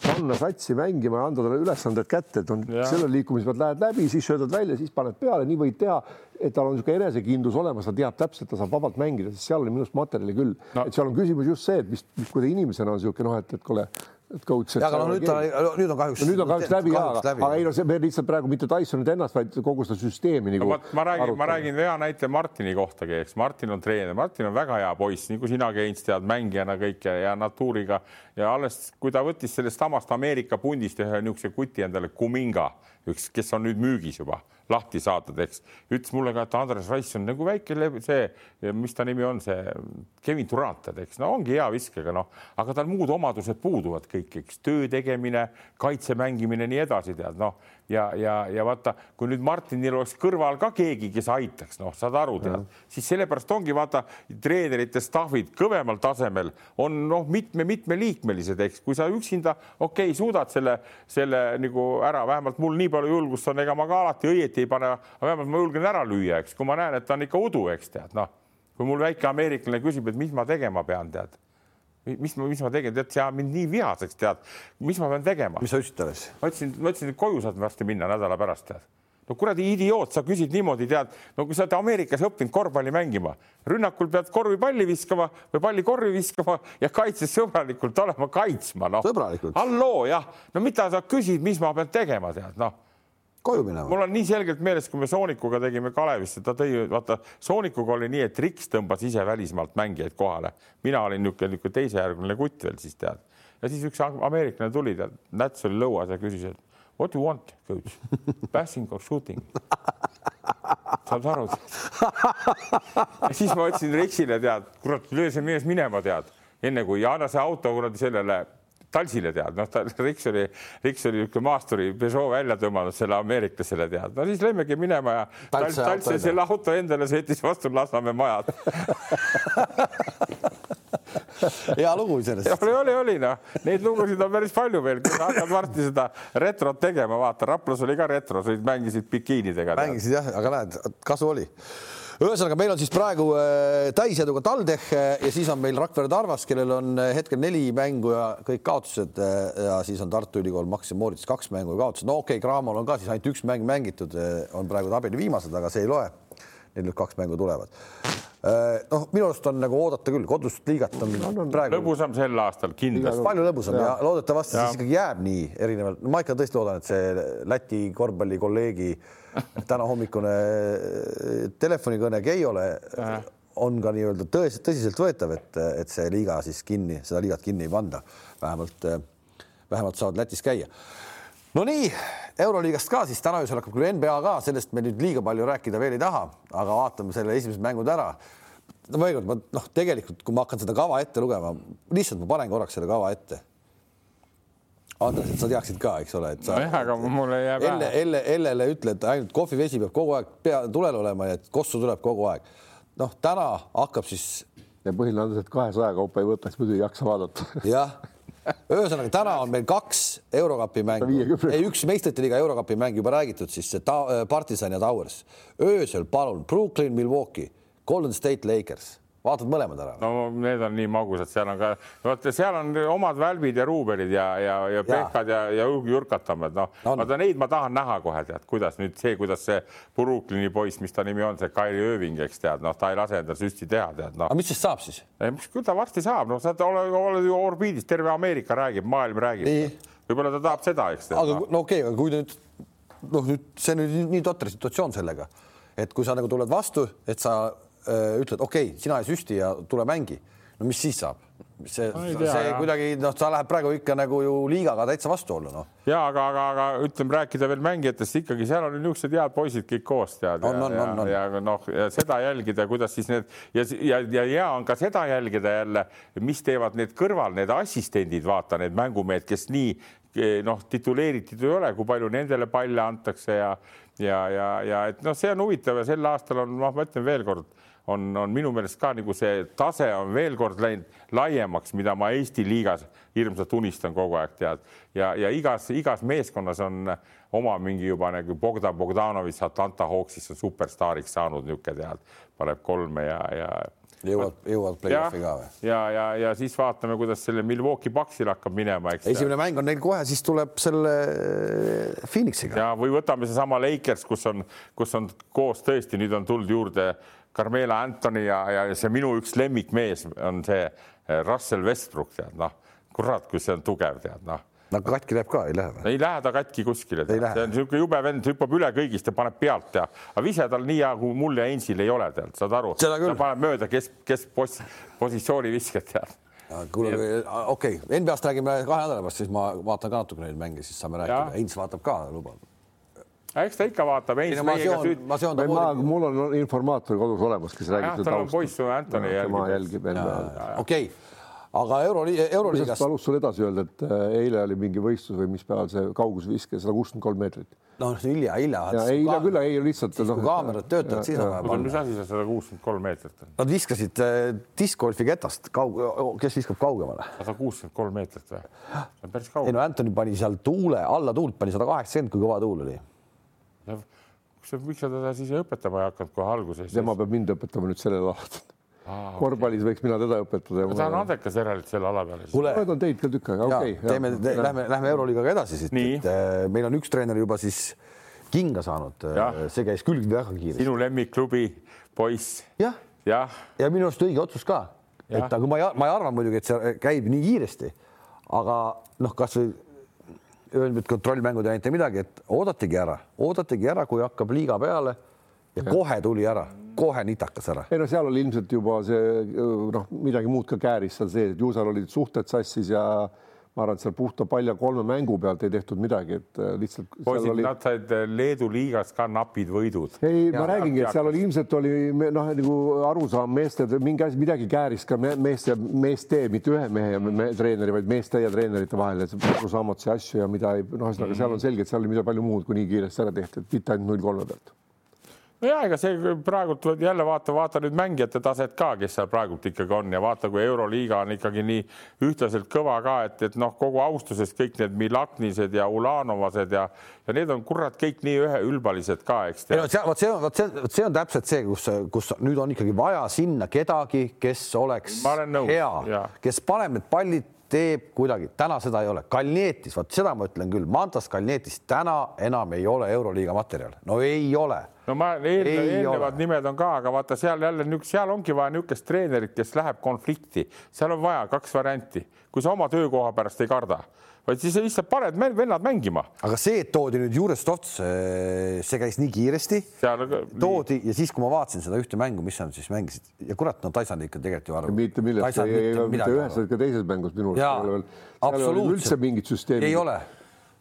panna satsi mängima ja anda talle ülesanded kätte, et on selle liikumise pealt lähed läbi, siis söödad välja, siis paned peale, nii võid teha, et tal on niisugune enesekindlus olemas, ta teab täpselt, ta saab vabalt mängida, sest seal oli minu arust materjali küll. No., et seal on küsimus just see, et mis, mis, kui ta inimesena on niisugune noh, et, et kuule coach. aga no nüüd ta, nüüd on kahjuks. nüüd on kahjuks läbi, kahjuks läbi, aga ei no see me lihtsalt praegu mitte Tysonit ennast, vaid kogu seda süsteemi nagu no,. ma räägin, ma räägin hea näite Martini kohtagi, eks Martin on treener, Martin on väga hea poiss, nagu sinagi Heinz tead, mängijana kõike ja natuuriga ja alles, kui ta võttis sellest samast Ameerika pundist ühe niisuguse kuti endale, Kuminga, üks, kes on nüüd müügis juba lahti saadud, eks. ütles mulle ka, et Andres Raiss on nagu väike see, mis ta nimi on, see Kevin Durant, eks. No ongi hea viskega, noh, aga tal muud omadused puuduvad kõik, eks. Töö tegemine, kaitse mängimine, nii edasi, tead noh ja, ja, ja vaata, kui nüüd Martinil oleks kõrval ka keegi, kes aitaks, noh, saad aru, tead, siis sellepärast ongi vaata treenerite staffid kõvemal tasemel on noh, mitme-mitmeliikmelised, eks, kui sa üksinda okei okay,, suudad selle, selle nagu ära, vähemalt mul nii palju julgust on, ega ma ka alati õieti ei pane, aga vähemalt ma julgen ära lüüa, eks, kui ma näen, et ta on ikka udu, eks tead, noh, kui mul väike ameeriklane küsib, et mis ma tegema pean, tead mis ma, mis ma tegin, tead, see ajab mind nii vihaseks, tead, mis ma pean tegema. mis sa ütlesid talle siis? ma ütlesin, ma ütlesin, et koju saad varsti minna nädala pärast, tead. no kuradi idioot, sa küsid niimoodi, tead, no kui sa oled Ameerikas õppinud korvpalli mängima, rünnakul pead korvipalli viskama või palli korvi viskama ja kaitses sõbralikult olema kaitsma, noh. halloo, jah, no mida sa küsid, mis ma pean tegema, tead, noh koju minema. mul on nii selgelt meeles, kui me Soonikuga tegime Kalevisse, ta tõi, vaata Soonikuga oli nii, et Riks tõmbas ise välismaalt mängijaid kohale, mina olin niisugune, niisugune teisejärguline kutt veel siis tead. ja siis üks ameeriklane tuli, tead, Näts oli lõuas ja küsis, et what you want, coach, passing or shooting? saad aru? ja siis ma ütlesin Riksile, tead, kurat, löö see mees minema, tead, enne kui ja anna see auto kuradi sellele talsile tead, noh, ta Riks oli, Riks oli niisugune maasturi Peugeot välja tõmmanud selle ameeriklasele tead, no siis lähmegi minema ja Talts taltsi selle auto endale sõitis vastu Lasnamäe majad. Hea lugu iseenesest. oli, oli, oli noh, neid lugusid on päris palju veel, kui sa hakkad varsti seda retrot tegema, vaata, Raplas oli ka retro, mängisid bikiinidega. mängisid jah, aga näed, kasu oli ühesõnaga, meil on siis praegu äh, täiseduga TalTech äh, ja siis on meil Rakvere Tarvas, kellel on äh, hetkel neli mängu ja kõik kaotused ja siis on Tartu Ülikool Maxim Moritz kaks mängu ja kaotused. no okei okay,, Cramol on ka siis ainult üks mäng mängitud, on praegu tabeli viimased, aga see ei loe. Neil nüüd kaks mängu tulevad. Noh, minu arust on nagu oodata küll, kodust liigat on no, no, praegu lõbusam sel aastal kindlasti. palju lõbusam ja, ja loodetavasti ja. siis ikkagi jääb nii erinevalt, ma ikka tõesti loodan, et see Läti korvpallikolleegi tänahommikune äh, telefonikõne Keiole on ka nii-öelda tõesti tõsiseltvõetav, et, et see liiga siis kinni, seda liigat kinni ei panda, vähemalt, äh, vähemalt saavad Lätis käia. No nii, Euroliigast ka siis täna öösel hakkab küll NBA ka, sellest me nüüd liiga palju rääkida veel ei taha, aga vaatame selle esimesed mängud ära. no veel kord, ma noh, tegelikult kui ma hakkan seda kava ette lugema, lihtsalt ma panen korraks selle kava ette. Andres, et sa teaksid ka, eks ole, et sa. nojah, aga mulle jääb. Elle, Elle, Ellele ütle, et ainult kohvivesi peab kogu aeg pea tulel olema ja et kossu tuleb kogu aeg. noh, täna hakkab siis. ja põhiline on see, et kahesaja kaupa ei võtaks, muidu ei jaksa vaadata. jah ühesõnaga, täna on meil kaks Eurokapi mängu, ei üks meistrite liiga Eurokapi mäng juba räägitud, siis see ta, Partisan ja Towers. öösel palun Brooklyn, Milwaukee, Golden State Lakers vaatad mõlemad ära? no need on nii magusad, seal on ka, vaata seal on omad välbid ja ruubelid ja, ja, ja pehkad ja, ja jurkatambad, noh no, vaata neid ma tahan näha kohe tead, kuidas nüüd see, kuidas see Brooklyni poiss, mis ta nimi on, see Kairi Ööving, eks tead, noh, ta ei lase endal süsti teha, tead noh. aga mis siis saab siis? mis küll ta varsti saab, noh, sa oled, oled ju orbiidis, terve Ameerika räägib, maailm räägib. võib-olla ta tahab seda, eks. aga no, no okei okay,, aga kui nüüd noh, nüüd see on nüüd nii totter situatsioon sellega, et kui sa nagu tuled vastu, et sa ütled, okei okay,, sina ei süsti ja tule mängi. no mis siis saab? see, see kuidagi noh, ta läheb praegu ikka nagu ju liigaga täitsa vastuollu noh. ja aga, aga, aga ütleme, rääkida veel mängijatest ikkagi seal on niisugused head poisid kõik koos tead. on, on, on, on. ja noh, seda jälgida, kuidas siis need ja, ja, ja hea on ka seda jälgida jälle, mis teevad need kõrval, need assistendid, vaata need mängumehed, kes nii noh, tituleeritud ei ole, kui palju nendele palle antakse ja ja, ja, ja et noh, see on huvitav ja sel aastal on, noh, ma ütlen veelkord on, on minu meelest ka nagu see tase on veel kord läinud laiemaks, mida ma Eesti liigas hirmsalt unistan kogu aeg tead ja, ja igas, igas meeskonnas on oma mingi juba nagu Bogdan Bogdanovitš Atlanta Hawksis on superstaariks saanud niisugune tead, paneb kolme ja, ja jõuavad, jõuavad play-off'i ka või? ja, ja, ja siis vaatame, kuidas selle Milwaukee Bucksil hakkab minema, eks. esimene mäng on neil kohe, siis tuleb selle Phoenixiga. ja või võtame seesama Lakers, kus on, kus on koos tõesti, nüüd on tulnud juurde Carmela Anthony ja, ja see minu üks lemmikmees on see eh, Russell Westbrook, tead noh, kurat, kui see on tugev, tead noh. No aga katki läheb ka, ei lähe või? ei lähe ta katki kuskile, see on niisugune jube vend, hüppab üle kõigist ja paneb pealt ja, aga vise tal nii hea kui mul ja Einsil ei ole, tead, saad aru, ta paneb mööda, kes, kes pos, positsiooni viskad, tead. Kuule, okei okay., NBA-st räägime kahe nädala pärast, siis ma vaatan ka natuke neid mänge, siis saame rääkida. Heinz vaatab ka, lubab eks ta ikka vaatab. ma seon, ma seon moodi. mul on informaator kodus olemas, kes räägib seda taustast. poiss Antoni jälgib. jälgib NBA-d. okei aga euro, euroliigas. palus sul edasi öelda, et äh, eile oli mingi võistlus või mis päeval see kaugusviske sada kuuskümmend kolm meetrit. noh, hilja, hilja. eile küll, ei lihtsalt. siis kui kaamerad töötavad, siis on vaja panna. mis asi see sada kuuskümmend kolm meetrit on? Nad viskasid äh, discgolfi ketast kaug-, kes viskab kaugemale? sada kuuskümmend kolm meetrit või? see on päris kaugel. ei no Antoni pani seal tuule, alla tuult pani sada kaheksakümmend, kui kõva tuul oli. Miks sa teda siis õpetama ei hakanud kohe alguses? tema peab mind õpetama nüüd sellel aastal Ah, korvpallis võiks mina teda õpetada. ta on andekas järelikult selle ala peal. ma olen teid ka tükk aega, okei okay,. teeme, te, lähme, lähme Euroliigaga edasi siit, et äh, meil on üks treener juba siis kinga saanud. Äh, see käis küll väga kiiresti. sinu lemmikklubi poiss. jah, ja. ja minu arust õige otsus ka, et aga ma ei, ma ei arva muidugi, et see käib nii kiiresti, aga noh, kasvõi öelnud, et kontrollmängud ei näita midagi, et oodategi ära, oodategi ära, kui hakkab liiga peale ja, ja. kohe tuli ära kohe nitakas ära. ei no seal oli ilmselt juba see noh, midagi muud ka kääris seal sees, et ju seal olid suhted sassis ja ma arvan, et seal puhta palja kolme mängu pealt ei tehtud midagi, et äh, lihtsalt. poisid oli..., nad said äh, Leedu liigas ka napid võidud. ei, ma räägingi, et seal oli ilmselt oli noh, nagu arusaam meeste, mingi asi, midagi kääris ka meeste, meeste, mitte ühe mehe ja me, treeneri, vaid meeste ja treenerite vahel, et arusaamatusi asju ja mida ei, noh, ühesõnaga seal on selge, et seal oli mida palju muud, kui nii kiiresti ära tehti, et mitte ainult null kolme pealt ja ega see praegult jälle vaata, vaata nüüd mängijate taset ka, kes seal praegult ikkagi on ja vaata, kui Euroliiga on ikkagi nii ühtlaselt kõva ka, et, et noh, kogu austuses kõik need Milaknised ja Ulanovased ja, ja need on kurat kõik nii üheülbalised ka, eks. ei no see, vot see on, vot see, see on täpselt see, kus, kus nüüd on ikkagi vaja sinna kedagi, kes oleks hea, kes paneb need pallid teeb kuidagi, täna seda ei ole. Kalnietis, vot seda ma ütlen küll, Mantas Kalnietis täna enam ei ole Euroliiga materjal, no ei ole no ma eelnev, eelnevad ole. nimed on ka, aga vaata seal jälle nüüd, seal ongi vaja niisugust treenerit, kes läheb konflikti, seal on vaja kaks varianti, kui sa oma töökoha pärast ei karda, vaid siis lihtsalt paned vennad mängima. aga see, et toodi nüüd Jurestovs, see käis nii kiiresti, toodi ja siis, kui ma vaatasin seda ühte mängu, mis nad siis mängisid ja kurat, no ei saanud ikka tegelikult ju aru. mitte millestki, mitte ühes ega teises mängus minu arust. absoluutselt. üldse mingit süsteemi. ei ole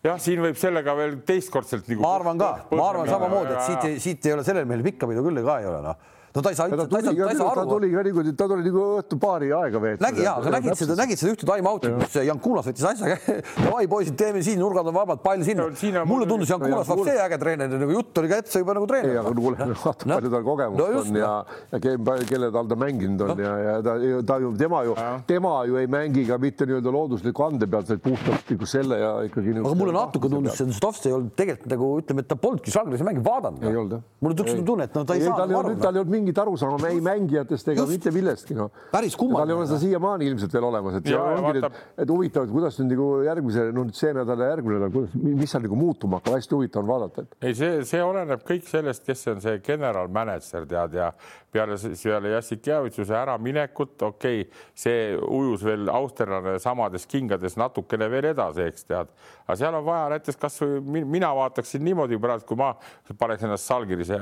jah, siin võib sellega veel teistkordselt nagu. ma arvan ka, ma arvan samamoodi, et siit, siit ei ole sellel mehel pikka pidu küll ka ei ole noh no ta ei saa üldse, ta ei saa, ta ei saa aru. ta tuli ka niimoodi, ta tuli nagu õhtupaari aega veeta. nägi ja, aga nägid seda, nägid seda ühte time-out'i, kus Jankunas võttis asja, davai poisid, teeme siin, nurgad on vabad, pall sinna. mulle tundus Jankunas vaat see äge treener, nagu jutt oli ka ette juba nagu treener. ei, aga kuule, vaata palju tal kogemust on ja, ja kelle tal ta mänginud on ja, ja ta, ta ju, tema ju, tema ju ei mängi ka mitte nii-öelda loodusliku ande pealt, vaid puhtalt nagu selle ja ikkagi. aga mulle natuke tundus, see Stovs ei olnud tegelikult nagu ütleme, et ta polnudki Žalgiris mängi vaadanud. ei olnud jah. mulle tuli tunne, et no ta ei saanud aru. Mingit arusaama ei mängijatest ega Just. mitte millestki, noh. päris kummaline. tal ei ole seda siiamaani ilmselt veel olemas, et ja, ongi nüüd, et huvitav, et kuidas nüüd nagu järgmise, no nüüd see nädal ja järgmine nädal, kuidas, mis seal nagu muutuma hakkab, hästi huvitav on vaadata, et. ei, see, see oleneb kõik sellest, kes on see general manager tead ja peale, peale Jassikjevitsuse äraminekut, okei okay,, see ujus veel austerlane samades kingades natukene veel edasi, eks tead, aga seal on vaja näiteks kasvõi mina vaataksin niimoodi praegu, kui ma paneks ennast Salgirise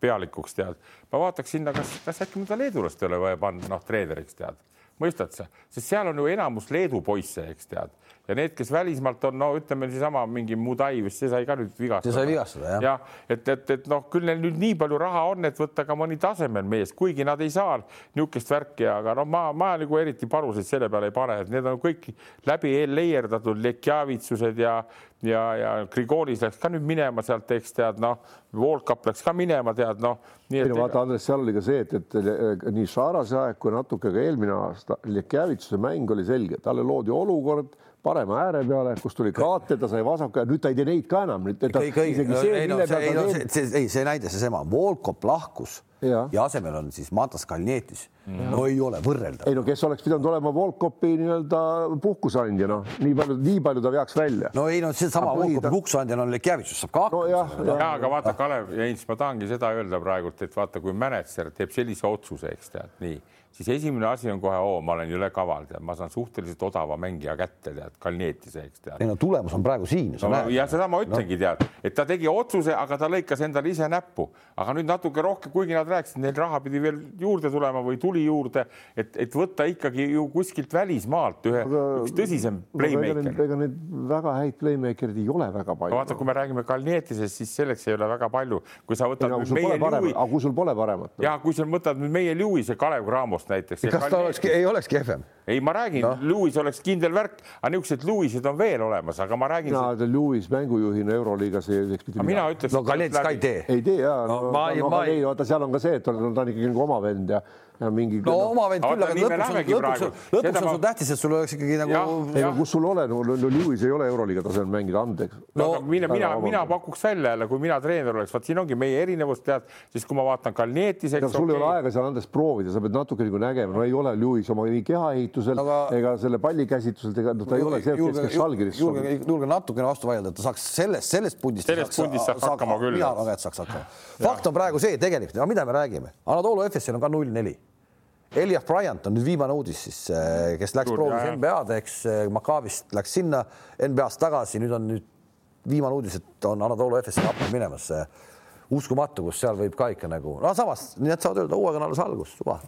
pealikuks, tead. ma vaataks sinna, kas, kas äkki mõnda leedulast ei ole vaja panna, noh, treeneriks, tead. mõistad sa, sest seal on ju enamus Leedu poisse, eks tead ja need, kes välismaalt on, no ütleme seesama mingi Mudai vist, see sai ka nüüd vigastada. see sai vigastada jah. jah, et, et, et noh, küll neil nüüd nii palju raha on, et võtta ka mõni tasemel mees, kuigi nad ei saa niisugust värki, aga noh, ma, ma nagu eriti paruseid selle peale ei pane, et need on kõik läbi leierdatud Lekjavitsused ja ja, ja Grigonis läks ka nüüd minema sealt, eks tead, noh, Volkap läks ka minema, tead, noh. ei no vaata, Andres, seal oli ka see, et, et nii Šarase aeg kui natuke ka eelmine aasta Lekjavitsuse mäng oli selge, talle loodi olukord parema ääre peale, kus tuli kraate, ta sai vasaka ja nüüd ta ei tee neid ka enam. ei no see, näide, seesama, Volkov lahkus ja. ja asemel on siis Matas Kalnietis no ei ole võrreldav. ei no kes oleks pidanud olema Volkovi nii-öelda puhkuseandja, noh, nii palju, nii palju ta veaks välja. no ei no seesama Volkovi ta... puhkuseandja on Lekjavitsus saab ka hakkama no,. ja, ja, ja, aga vaata, Kalev Heinz, ma tahangi seda öelda praegult, et vaata, kui mänedžer teeb sellise otsuse, eks tead nii siis esimene asi on kohe, oo, ma olen jõle kaval, tead, ma saan suhteliselt odava mängija kätte, tead, Kalnietise, eks tead. ei no tulemus on praegu siin. No, ja seda ma ütlengi no., tead, et ta tegi otsuse, aga ta lõikas endale ise näppu, aga nüüd natuke rohkem, kuigi nad rääkisid, neil raha pidi veel juurde tulema või tuli juurde, et, et võtta ikkagi ju kuskilt välismaalt ühe, üks tõsisem playmaker. ega neid väga häid playmaker'id ei ole väga palju. vaata, kui me räägime Kalnietisest, siis selleks ei ole väga palju, kui sa võtad. aga kui sul pole paremat. ja kui sa võtad nüüd meie Lewis'e Kalev Cramost näiteks. kas ta olekski, ei olekski kehvem? ei, ma räägin no., Lewis oleks kindel värk, aga niisugused Lewis'id on veel olemas, aga ma räägin. mina see... Lewis mängujuhina Euroliigas ei teeks mitte midagi. mina ütleks. no Kalets ka ei tee. ei tee ja no, no, ma, no, ma ei, vaata, seal on ka see, et ta on, ta on ikkagi nagu oma vend ja ja mingi. no oma vend küll, aga lõpuks on, lõpuks, lõpuks on sul tähtis, et sul oleks ikkagi nagu. ei no kus sul ole, no, Lewis ei ole Euroliiga tasemel mängida, andeks. no mina, mina, mina pakuks välja jälle, kui mina treener oleks, vot siin ongi meie erinevus, tead, siis kui ma vaatan Kalnietiseks. sul ei ole aega seal andes proovida, sa pead natuke nagu nägema, no ei ole Lewis oma nii kehaehituselt aga... ega selle pallikäsitluselt ega no, ta ei ole see, kes peaks allkirjas. julge, julge natukene vastu vaielda, et ta saaks sellest, sellest pundist. sellest pundist saaks hakkama küll. mina arvan, et saaks hakkama. fakt on praegu see tegelikult, mida me räägime, Anatoly Efesil on ka null neli Elias Bryant on nüüd viimane uudis siis, äh, kes läks proovis NBA-d, eks äh, Makaabist läks sinna NBA-st tagasi, nüüd on nüüd viimane uudis, et on Anatoly Efesi appi minemas. uskumatu, kus seal võib ka ikka nagu, no samas need saavad öelda, hooaeg on alles algus, suva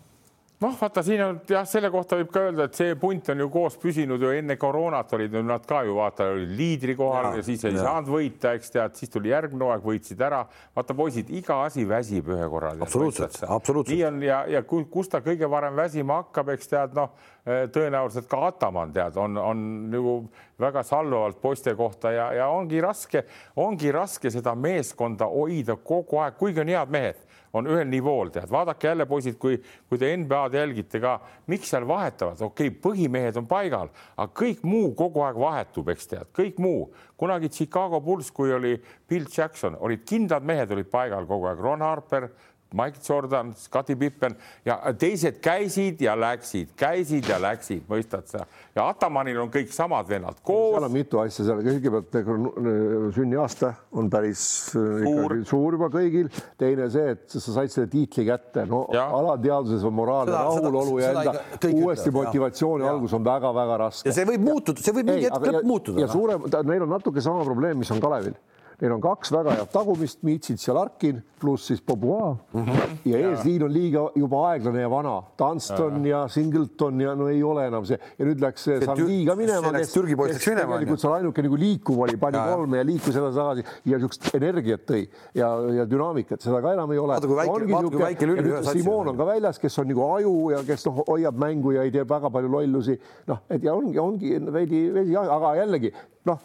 noh, vaata, siin on jah, selle kohta võib ka öelda, et see punt on ju koos püsinud ju enne koroonat olid nad ka ju vaata, olid liidri kohal ja, ja siis ei ja. saanud võita, eks tead, siis tuli järgmine hooaeg, võitsid ära. vaata, poisid, iga asi väsib ühe korra. absoluutselt, absoluutselt. nii on ja, ja kus ta kõige varem väsima hakkab, eks tead, noh, eh, tõenäoliselt ka Ataman tead, on, on nagu väga salvavalt poiste kohta ja, ja ongi raske, ongi raske seda meeskonda hoida kogu aeg, kuigi on head mehed on ühel nivool, tead, vaadake jälle, poisid, kui, kui te NBA-d jälgite ka, miks seal vahetavad, okei okay,, põhimehed on paigal, aga kõik muu kogu aeg vahetub, eks tead, kõik muu. kunagi Chicago Bulls, kui oli Bill Jackson, olid kindlad mehed olid paigal kogu aeg, Ron Harper Mike Jordan, Scottie Pippen ja teised käisid ja läksid, käisid ja läksid, mõistad sa? ja Atamanil on kõik samad vennad koos. seal on mitu asja seal, kõigepealt sünniaasta on päris äh, suur, suur juba kõigil. teine see, et sa said selle tiitli kätte, no ja. alateadvuses on moraalne rahulolu ja enda uuesti motivatsiooni algus on väga-väga raske. ja see võib muutuda, see võib mingi hetk lõpp muutuda. ja noh. suurem, neil on natuke sama probleem, mis on Kalevil Neil on kaks väga head tagumist, Mitsits ja Larkin, pluss siis Bobois mm. -hmm. ja eesliin on liiga juba aeglane ja vana. Dunston ja, ja Singleton ja no ei ole enam see ja nüüd läks see Sanli ka minema. Türgi poisteks minema. tegelikult seal ainuke nagu liikuv oli, pani ja, kolme ja liikus edasi-tagasi ja niisugust energiat tõi ja, ja dünaamikat, seda ka enam ei ole. Simon on ka väljas, kes on nagu aju ja kes noh, hoiab mängu ja ei tee väga palju lollusi. noh, et ja ongi, ongi veidi, veidi, aga jällegi noh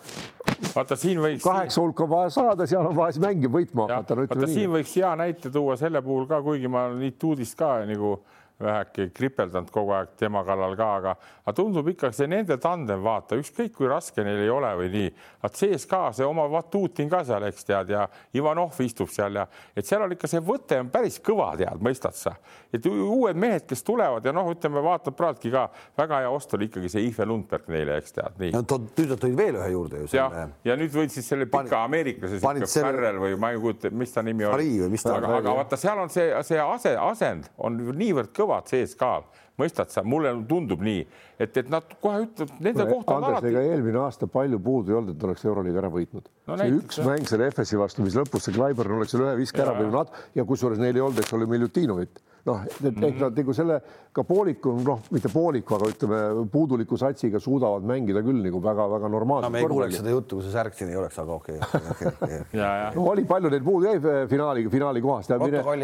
vaata siin võiks. kaheksa hulka on vaja saada, seal on vaja siis mängima võitma hakata. vaata siin võiks hea näite tuua selle puhul ka, kuigi ma olen Ituudist ka nagu väheke kripeldanud kogu aeg tema kallal ka, aga, aga tundub ikka see nende tandem, vaata, ükskõik kui raske neil ei ole või nii, vaat CSKA see oma Vatutin ka seal, eks tead, ja Ivanov istub seal ja et seal on ikka see võte on päris kõva, tead, mõistad sa, et uued mehed, kes tulevad ja noh, ütleme, vaatad praegugi ka väga hea ost oli ikkagi see Ife Lundberg neile, eks tead, nii. nüüd nad tõid veel ühe juurde ju. ja, ja nüüd võid siis selle pika ameeriklase, Farrell või ma ei kujuta, mis ta nimi oli. aga, aga vaata, seal on see, see ase, asend on niivõrd kõva kõvad CSKA-l, mõistad sa, mulle tundub nii, et, et nad kohe ütlevad, nende kohta on alati. eelmine aasta palju puudu ei olnud, et oleks Euroliiga ära võitnud no,. see näiteks, üks jah. mäng selle FS-i vastu, mis lõpus see Kleiber oleks selle ühe viske ära võinud ja kusjuures neil ei olnud, eks ole, Milutinovit noh, et mm -hmm. nad nagu selle ka pooliku, noh, mitte pooliku, aga ütleme puuduliku satsiga suudavad mängida küll nagu väga-väga normaalselt no,. me ei kuuleks seda juttu, kui see särk siin ei oleks, aga okei okay, okay, okay. no oli palju neil puudu jäi finaali, finaali kohast.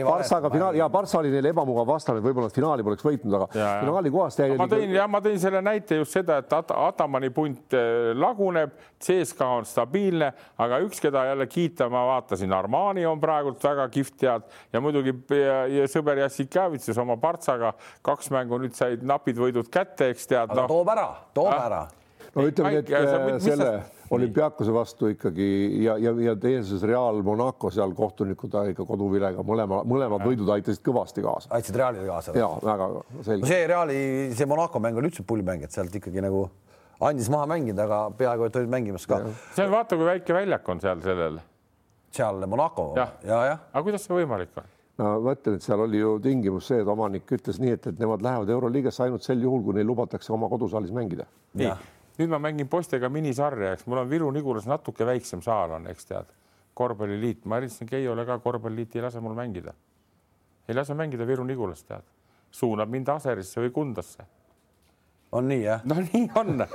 Partsaga finaali ja Partsa oli neil ebamugav vastane, võib-olla nad finaali poleks võitnud, aga ja, ja. finaali kohast jäi. ma tõin ja ma tõin selle näite just seda, et At Atamani punt eh, laguneb, CSKA on stabiilne, aga üks, keda jälle kiita, ma vaatasin, Armani on praegult väga kihvt tead ja muidugi ja, ja sõber Jassik Kjavitsus oma partsaga, kaks mängu nüüd said napid võidud kätte, eks tead. aga no, toob ära, toob äh? ära. no ütleme, et äh, selle olümpiaakose vastu ikkagi ja, ja, ja teises Real Monaco seal kohtunikud ikka koduvilega mõlema, mõlemad võidud aitasid kõvasti kaasa. aitasid Realile kaasa? ja väga selge no. see Reali, see Monaco mäng oli üldse pullimäng, et sealt ikkagi nagu andis maha mängida, aga peaaegu et olid mängimas ka. see on, vaata, kui väike väljak on seal sellel. seal Monaco? jah ja,, ja. aga kuidas see võimalik on? No ma ütlen, et seal oli ju tingimus see, et omanik ütles nii, et, et nemad lähevad Euroliigasse ainult sel juhul, kui neil lubatakse oma kodusaalis mängida. nii, nüüd ma mängin poistega minisarja, eks mul on Viru-Nigulas natuke väiksem saal on, eks tead, korvpalliliit, ma helistasin Keiole ka, korvpalliliit ei lase mul mängida. ei lase mängida Viru-Nigulas, tead, suunab mind Aserisse või Kundasse on nii jah? no nii on.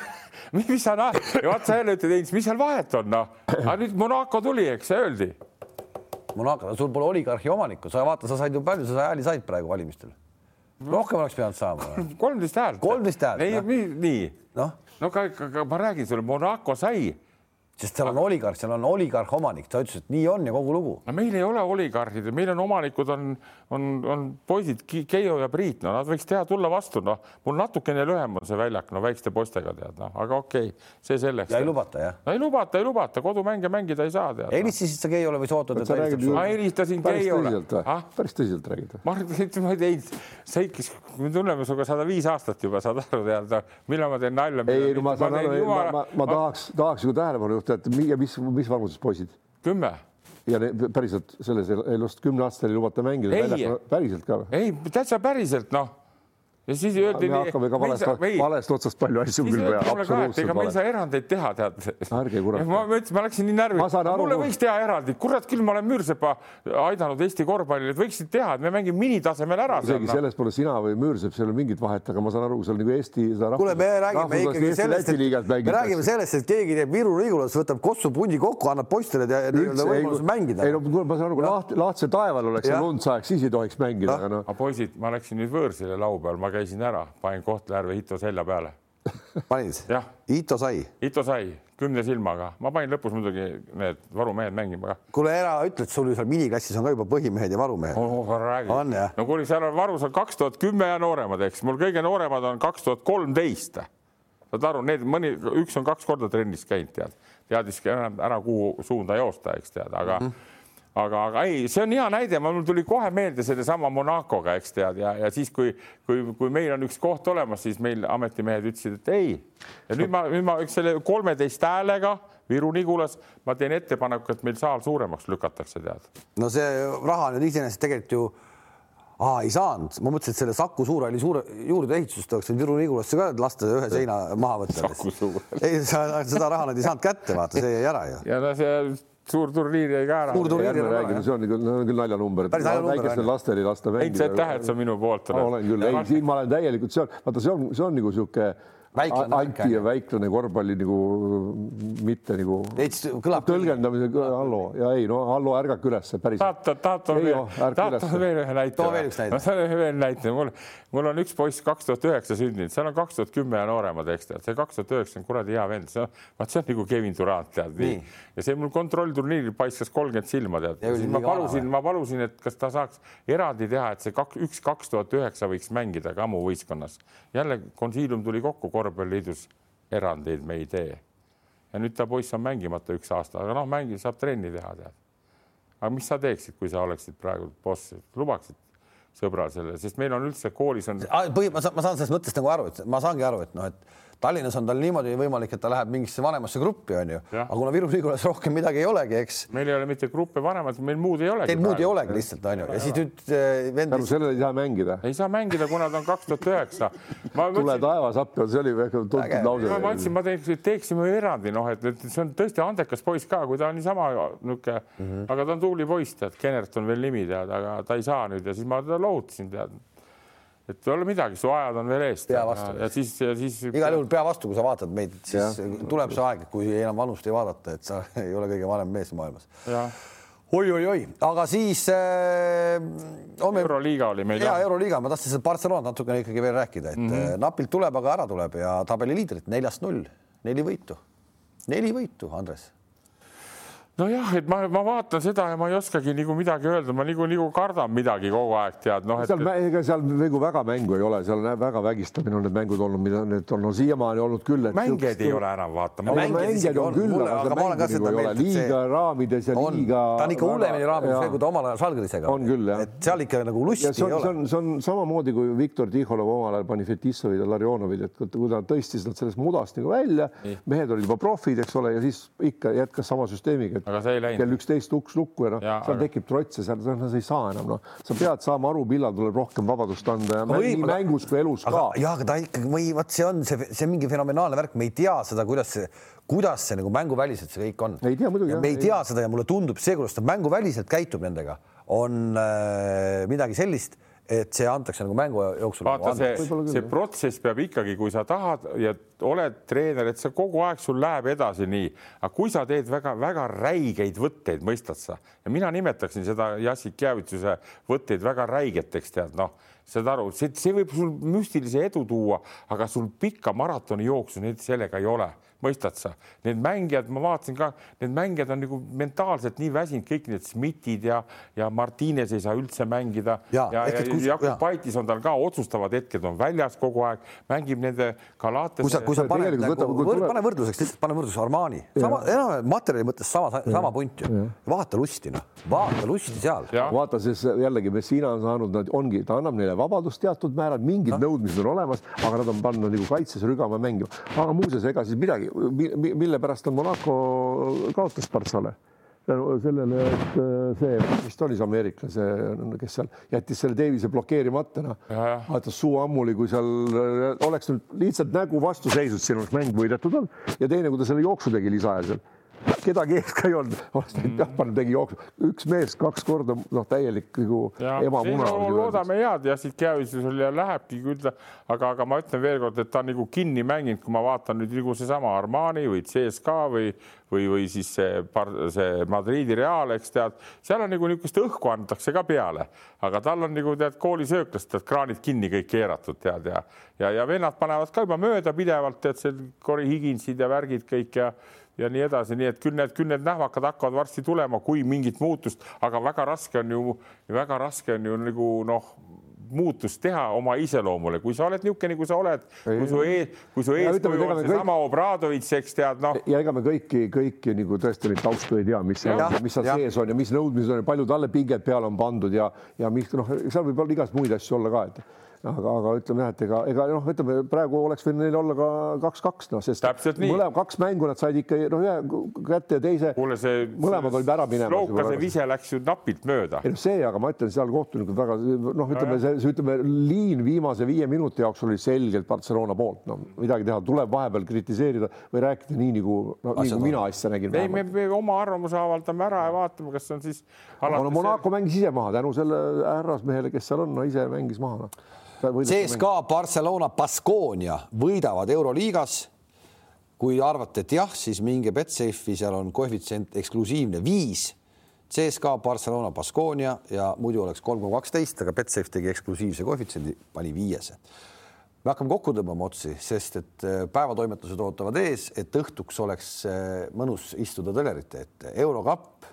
mis sa vaat sa jälle ütled, mis seal vahet on, noh. aga nüüd Monaco tuli, eks öeldi Monaco, sul pole oligarhi omanikku, sa vaata, sa said ju palju, sa hääli said praegu valimistel. rohkem oleks pidanud saama. kolmteist häält. kolmteist häält. ei, nii. noh, no aga, aga ma räägin sulle, Monaco sai sest seal on oligarh, seal on oligarh omanik, ta ütles, et nii on ja kogu lugu. no meil ei ole oligarhid, meil on omanikud, on, on, on poisid Keijo ja Priit, no nad võiks teha, tulla vastu, noh, mul natukene lühem on see väljak, no väikeste poistega tead, noh, aga okei okay,, see selleks. ja ei lubata jah? no ei lubata, ei lubata, kodumänge mängida ei saa tead. helistasid sa Keiole või sa ootad, et ta helistab sulle? ma helistasin Keiole. Ah? päris tõsiselt räägid või? ma arvan, ma ei teinud, sa ikkis, me tunneme sinuga sada viis aastat juba, saad aru tead, millal ma teen nalja. ei, ma saan aru, ma tahaks, tahaks ju tähelepanu juhtida, et mis mis vanuses poisid? kümme. ja ne, päriselt selles elust kümneaastastel ei lubata mängida? päriselt ka? ei, täitsa päriselt noh ja siis öeldi. me hakkame ka valest, valest otsast palju asju küll pea. ega me ei saa erandeid teha, tead. ärge kurat. ma mõtlesin, ma läksin nii närvi. mulle võiks teha erandit, kurat küll, ma olen Müürsepa aidanud Eesti korvpallile, et võiksid teha, et me mängime minitasemel ära. isegi selles pole sina või Müürsepp, seal ei ole mingit vahet, aga ma saan aru, seal nagu Eesti. kuule, me räägime ikkagi sellest, et me räägime sellest, et keegi teeb Viru Riigulas, võtab kossupundi kokku, annab poistele võimaluse mängida. ei no ma saan aru, kui laht, lahtse taeval oleks lund sajaks, siis ei tohiks mängida. aga poisid, ma läksin nüüd võõrsile laupäeval, ma käisin ära, panin Kohtla-Järve Ito selja peale. panid? jah. Ito sai? Ito sai, kümne silmaga, ma panin lõpus muidugi need varumehed mängima ka. kuule, ära ütle, et sul seal miniklassis on ka juba põhimehed ja varumehed oh,. on jah? no kuule, seal on varus on kaks tuhat kümme ja nooremad, eks mul kõige nooremad on kaks tuhat kolmteist. saad aru, need mõni, üks on kaks korda trennis käinud, tead, teadis ära, ära kuhu suunda joosta, eks tead, aga mm. -hmm aga, aga ei, see on hea näide, mul tuli kohe meelde sellesama Monacoga, eks tead, ja, ja siis, kui, kui, kui meil on üks koht olemas, siis meil ametimehed ütlesid, et ei. ja nüüd ma, nüüd ma üks selle kolmeteist häälega Viru-Nigulas, ma teen ettepaneku, et meil saal suuremaks lükatakse, tead. no see raha nüüd iseenesest tegelikult ju Aa, ei saanud, ma mõtlesin, et selle Saku Suurhalli suure juurdeehitust oleks võinud Viru-Nigulasse ka lasta ühe seina maha võtta. ei, seda raha nad ei saanud kätte, vaata, see jäi ära ju. ja no see suur turniir jäi ka ära. suur turniir jäi ära. see on küll, küll naljanumber. väikestel lastel ei lasta mängida. Heit, sa tähed, sa minu poolt oled. olen küll, ei, siin ma olen täielikult, see on, vaata, see on, see on nagu niisugune anti ja väiklane korvpalli nagu mitte nagu tõlgendamise, Hallo ja ei no Hallo, ärgake ülesse päris. tahad, tahad, tahad veel ühe näite? too veel üks näide. ma saan veel näite, mul, mul on üks poiss kaks tuhat üheksa sündinud, seal on kaks tuhat kümme ja nooremad, eks tead, see kaks tuhat üheksa on kuradi hea vend, see on, vaat see on nagu Kevin Durant, tead nii, nii.. ja see mul kontrollturniiril paiskas kolmkümmend silma, tead. siis ma palusin, ma palusin, et kas ta saaks eraldi teha, et see kaks, üks kaks tuhat üheksa võiks mängida Kammu võistkonnas. jälle konsiilium tuli kokku korvpalliliidus erandeid me ei tee. ja nüüd ta poiss on mängimata üks aasta, aga noh, mängib, saab trenni teha, tead. aga mis sa teeksid, kui sa oleksid praegu boss, lubaksid sõbral selle, sest meil on üldse koolis on. ma saan, ma saan sellest mõttest nagu aru, et ma saangi aru, et noh, et Tallinnas on tal niimoodi võimalik, et ta läheb mingisse vanemasse gruppi, onju, aga kuna Viru-Nigulas rohkem midagi ei olegi, eks. meil ei ole mitte gruppe vanemad, meil muud ei olegi. Teil muud ei olegi lihtsalt onju ja siis nüüd äh, vend. tänu sellele ei saa mängida. ei saa mängida, kuna ta on kaks tuhat üheksa. tule taevas appi, see oli väga tuntud lause. ma mõtlesin, ma teeks, teeksime erandi, noh, et, et see on tõesti andekas poiss ka, kui ta on niisama niisugune mm, -hmm. aga ta on tubli poiss, tead, Kenert on veel nimi, tead, aga ta ei saa nüüd ja siis ma teda lohutasin, tead et ei ole midagi, su ajad on veel ees. pea vastu. ja siis, ja siis. igal juhul pea vastu, kui sa vaatad meid, siis ja. tuleb see aeg, kui enam vanust ei vaadata, et sa ei ole kõige vanem mees maailmas. oi-oi-oi, aga siis äh,. Homme... euroliiga oli meil. ja euroliiga, ma tahtsin seda Barcelonat natukene ikkagi veel rääkida, et mm -hmm. napilt tuleb, aga ära tuleb ja tabeli liidrid neljast null, neli võitu, neli võitu, Andres nojah, et ma, ma vaatan seda ja ma ei oskagi nagu midagi öelda, ma nagu, nagu kardan midagi kogu aeg tead, noh et.... seal, ega seal nagu väga mängu ei ole, seal on väga vägistamine on need mängud olnud, mida need on no, siiamaani olnud küll. mängijaid ei ole enam vaatama. mängijaid on küll, aga seda mängu nagu ei ole, liiga raamides ja on, liiga. ta on ikka hullemini raamides kui ta omal ajal Žalgirisega. on küll jah. et seal ikka nagu lusti ei ole. see on, see on samamoodi kui Viktor Tihholov omal ajal pani Fetissovid ja Larionovid, et kui ta tõstis nad sellest mudast nagu välja, mehed olid juba profid, eks ole, ja siis ikka jätkas sama süsteemiga, et aga see ei läinud. kell üksteist uks lukku ja noh, seal aga... tekib trots ja seal sa ei saa enam, noh, sa pead saama aru, millal tuleb rohkem vabadust anda ja no, nii mängus kui elus aga, ka. ja aga ta ikkagi või vot see on see, see on mingi fenomenaalne värk, me ei tea seda, kuidas see, kuidas see nagu mänguväliselt see kõik on. ei tea muidugi. me ei tea ei. seda ja mulle tundub see, kuidas ta mänguväliselt käitub nendega, on äh, midagi sellist et see antakse nagu mängu jooksul. vaata nagu see, see protsess peab ikkagi, kui sa tahad ja oled treener, et see kogu aeg sul läheb edasi nii, aga kui sa teed väga-väga räigeid võtteid, mõistad sa, ja mina nimetaksin seda Jassik Jäävitsuse võtteid väga räigeteks, tead noh, saad aru, see, see võib sul müstilise edu tuua, aga sul pikka maratoni jooksu neid sellega ei ole mõistad sa? Need mängijad, ma vaatasin ka, need mängijad on nagu mentaalselt nii väsinud, kõik need Schmidtid ja, ja Martines ei saa üldse mängida ja, ja, ja, ja Jakub Paitis on tal ka otsustavad hetked on väljas kogu aeg, mängib nende Galates. kui sa, kui sa paned nagu, võr, pane võrdluseks, lihtsalt pane võrdluseks Armani, sama, enam materjali mõttes sama, sama punt ju. vaata lusti, noh, vaata lusti seal. vaata siis jällegi Messina on saanud, ongi, ta annab neile vabadust teatud määral, mingid nõudmised on olemas, aga nad on pannud nagu kaitses rügama mängima. aga muuseas, ega siis midagi mille pärast on Monaco kaotas Partsale tänu sellele, et äh, see, mis ta oli, see ameeriklase, kes seal jättis selle Davise blokeerimata, noh. vaatas suu ammuli, kui seal äh, oleks nüüd lihtsalt nägu vastu seisnud, siin oleks mäng võidetud olnud. Ja teine, kui ta selle jooksu tegi lisaajal seal kedagi ees ka ei olnud, ta jah pannud, tegi jooksu, üks mees kaks korda, noh, täielik nagu emamuna. loodame head ja siit käevisusel ja lähebki küll, aga, aga ma ütlen veelkord, et ta on nagu kinni mänginud, kui ma vaatan nüüd nagu seesama Armani või CSKA või, või, või siis see, see Madridi Real, eks tead, seal on nagu niisugust õhku antakse ka peale, aga tal on nagu tead koolisööklast, tead kraanid kinni kõik keeratud, tead ja, ja, ja vennad panevad ka juba mööda pidevalt, tead see Cory Higginsid ja värgid kõik ja ja nii edasi, nii et küll need, küll need nähvakad hakkavad varsti tulema, kui mingit muutust, aga väga raske on ju, väga raske on ju nagu noh, muutust teha oma iseloomule, kui sa oled niisugune, kui sa oled, kui su ees, kui su eeskuju on seesama kõik... Obradovitš, eks tead, noh. ja ega me kõiki, kõiki nagu tõesti neid taustu ei tea, mis seal, mis seal sees on ja mis nõudmised on ja palju talle pinget peale on pandud ja, ja mis noh, seal võib olla igast muid asju olla ka, et aga, aga ütleme jah, et ega, ega noh, ütleme praegu oleks võinud neil olla ka kaks-kaks, noh, sest mõlemad kaks mängu nad said ikka noh, ühe kätte ja teise. kuule, see mõlemad olid ära minemas. Loukase vise läks ju napilt mööda. ei noh, see, aga ma ütlen, seal kohtunikud väga noh, ütleme see, see, ütleme liin viimase viie minuti jooksul oli selgelt Barcelona poolt, no midagi teha, tuleb vahepeal kritiseerida või rääkida nii nagu no,, nii kui mina asja nägin. ei, me, me oma arvamuse avaldame ära ja vaatame, kas on siis. no Monaco mängis ise maha tänu selle härrasmehele, kes seal on, no ise mängis maha no CSKA, Barcelona, Baskonia võidavad Euroliigas. kui arvate, et jah, siis minge Betsafe'i, seal on koefitsient eksklusiivne viis. CSKA, Barcelona, Baskonia ja muidu oleks kolm koma kaksteist, aga Betsafe tegi eksklusiivse koefitsiendi, pani viiese me hakkame kokku tõmbama otsi, sest et äh, päevatoimetused ootavad ees, et õhtuks oleks äh, mõnus istuda telerite ette. eurokapp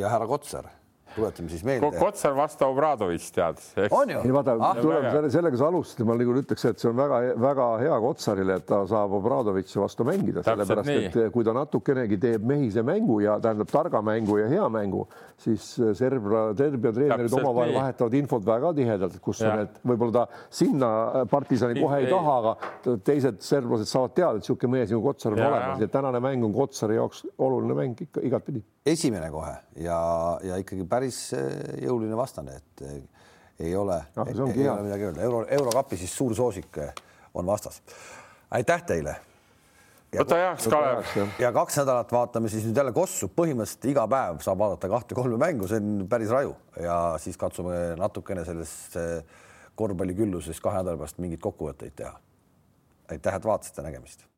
ja härra Kotsar tuletame siis meelde. Kotsar vastu Obradovitš tead. on ju? ei vaata ah,, tuleme selle, sellega sa alustasid, ma nagu ütleks, et see on väga-väga hea Kotsarile, et ta saab Obradovitši vastu mängida, sellepärast nii. et kui ta natukenegi teeb mehise mängu ja tähendab targa mängu ja hea mängu, siis Serbia, Serbia treenerid omavahel vahetavad infot väga tihedalt, kus ja. need võib-olla ta sinna partisani kohe ei, ei taha, aga teised serblased saavad teada, et niisugune mees nagu Kotsar on ja, olemas ja tänane mäng on Kotsari jaoks oluline mäng ikka igatpidi. esimene kohe ja, ja ikkagi päris päris eh, jõuline vastane, et eh, ei ole no,, ei, ei ole midagi öelda. euro, eurokapi siis suur soosik eh, on vastas. aitäh teile. võta heaks, Kalev. ja kaks nädalat vaatame siis nüüd jälle Kossu, põhimõtteliselt iga päev saab vaadata kahte-kolme mängu, see on päris raju ja siis katsume natukene sellest korvpalliküllusest kahe nädala pärast mingeid kokkuvõtteid teha. aitäh, et vaatasite, nägemist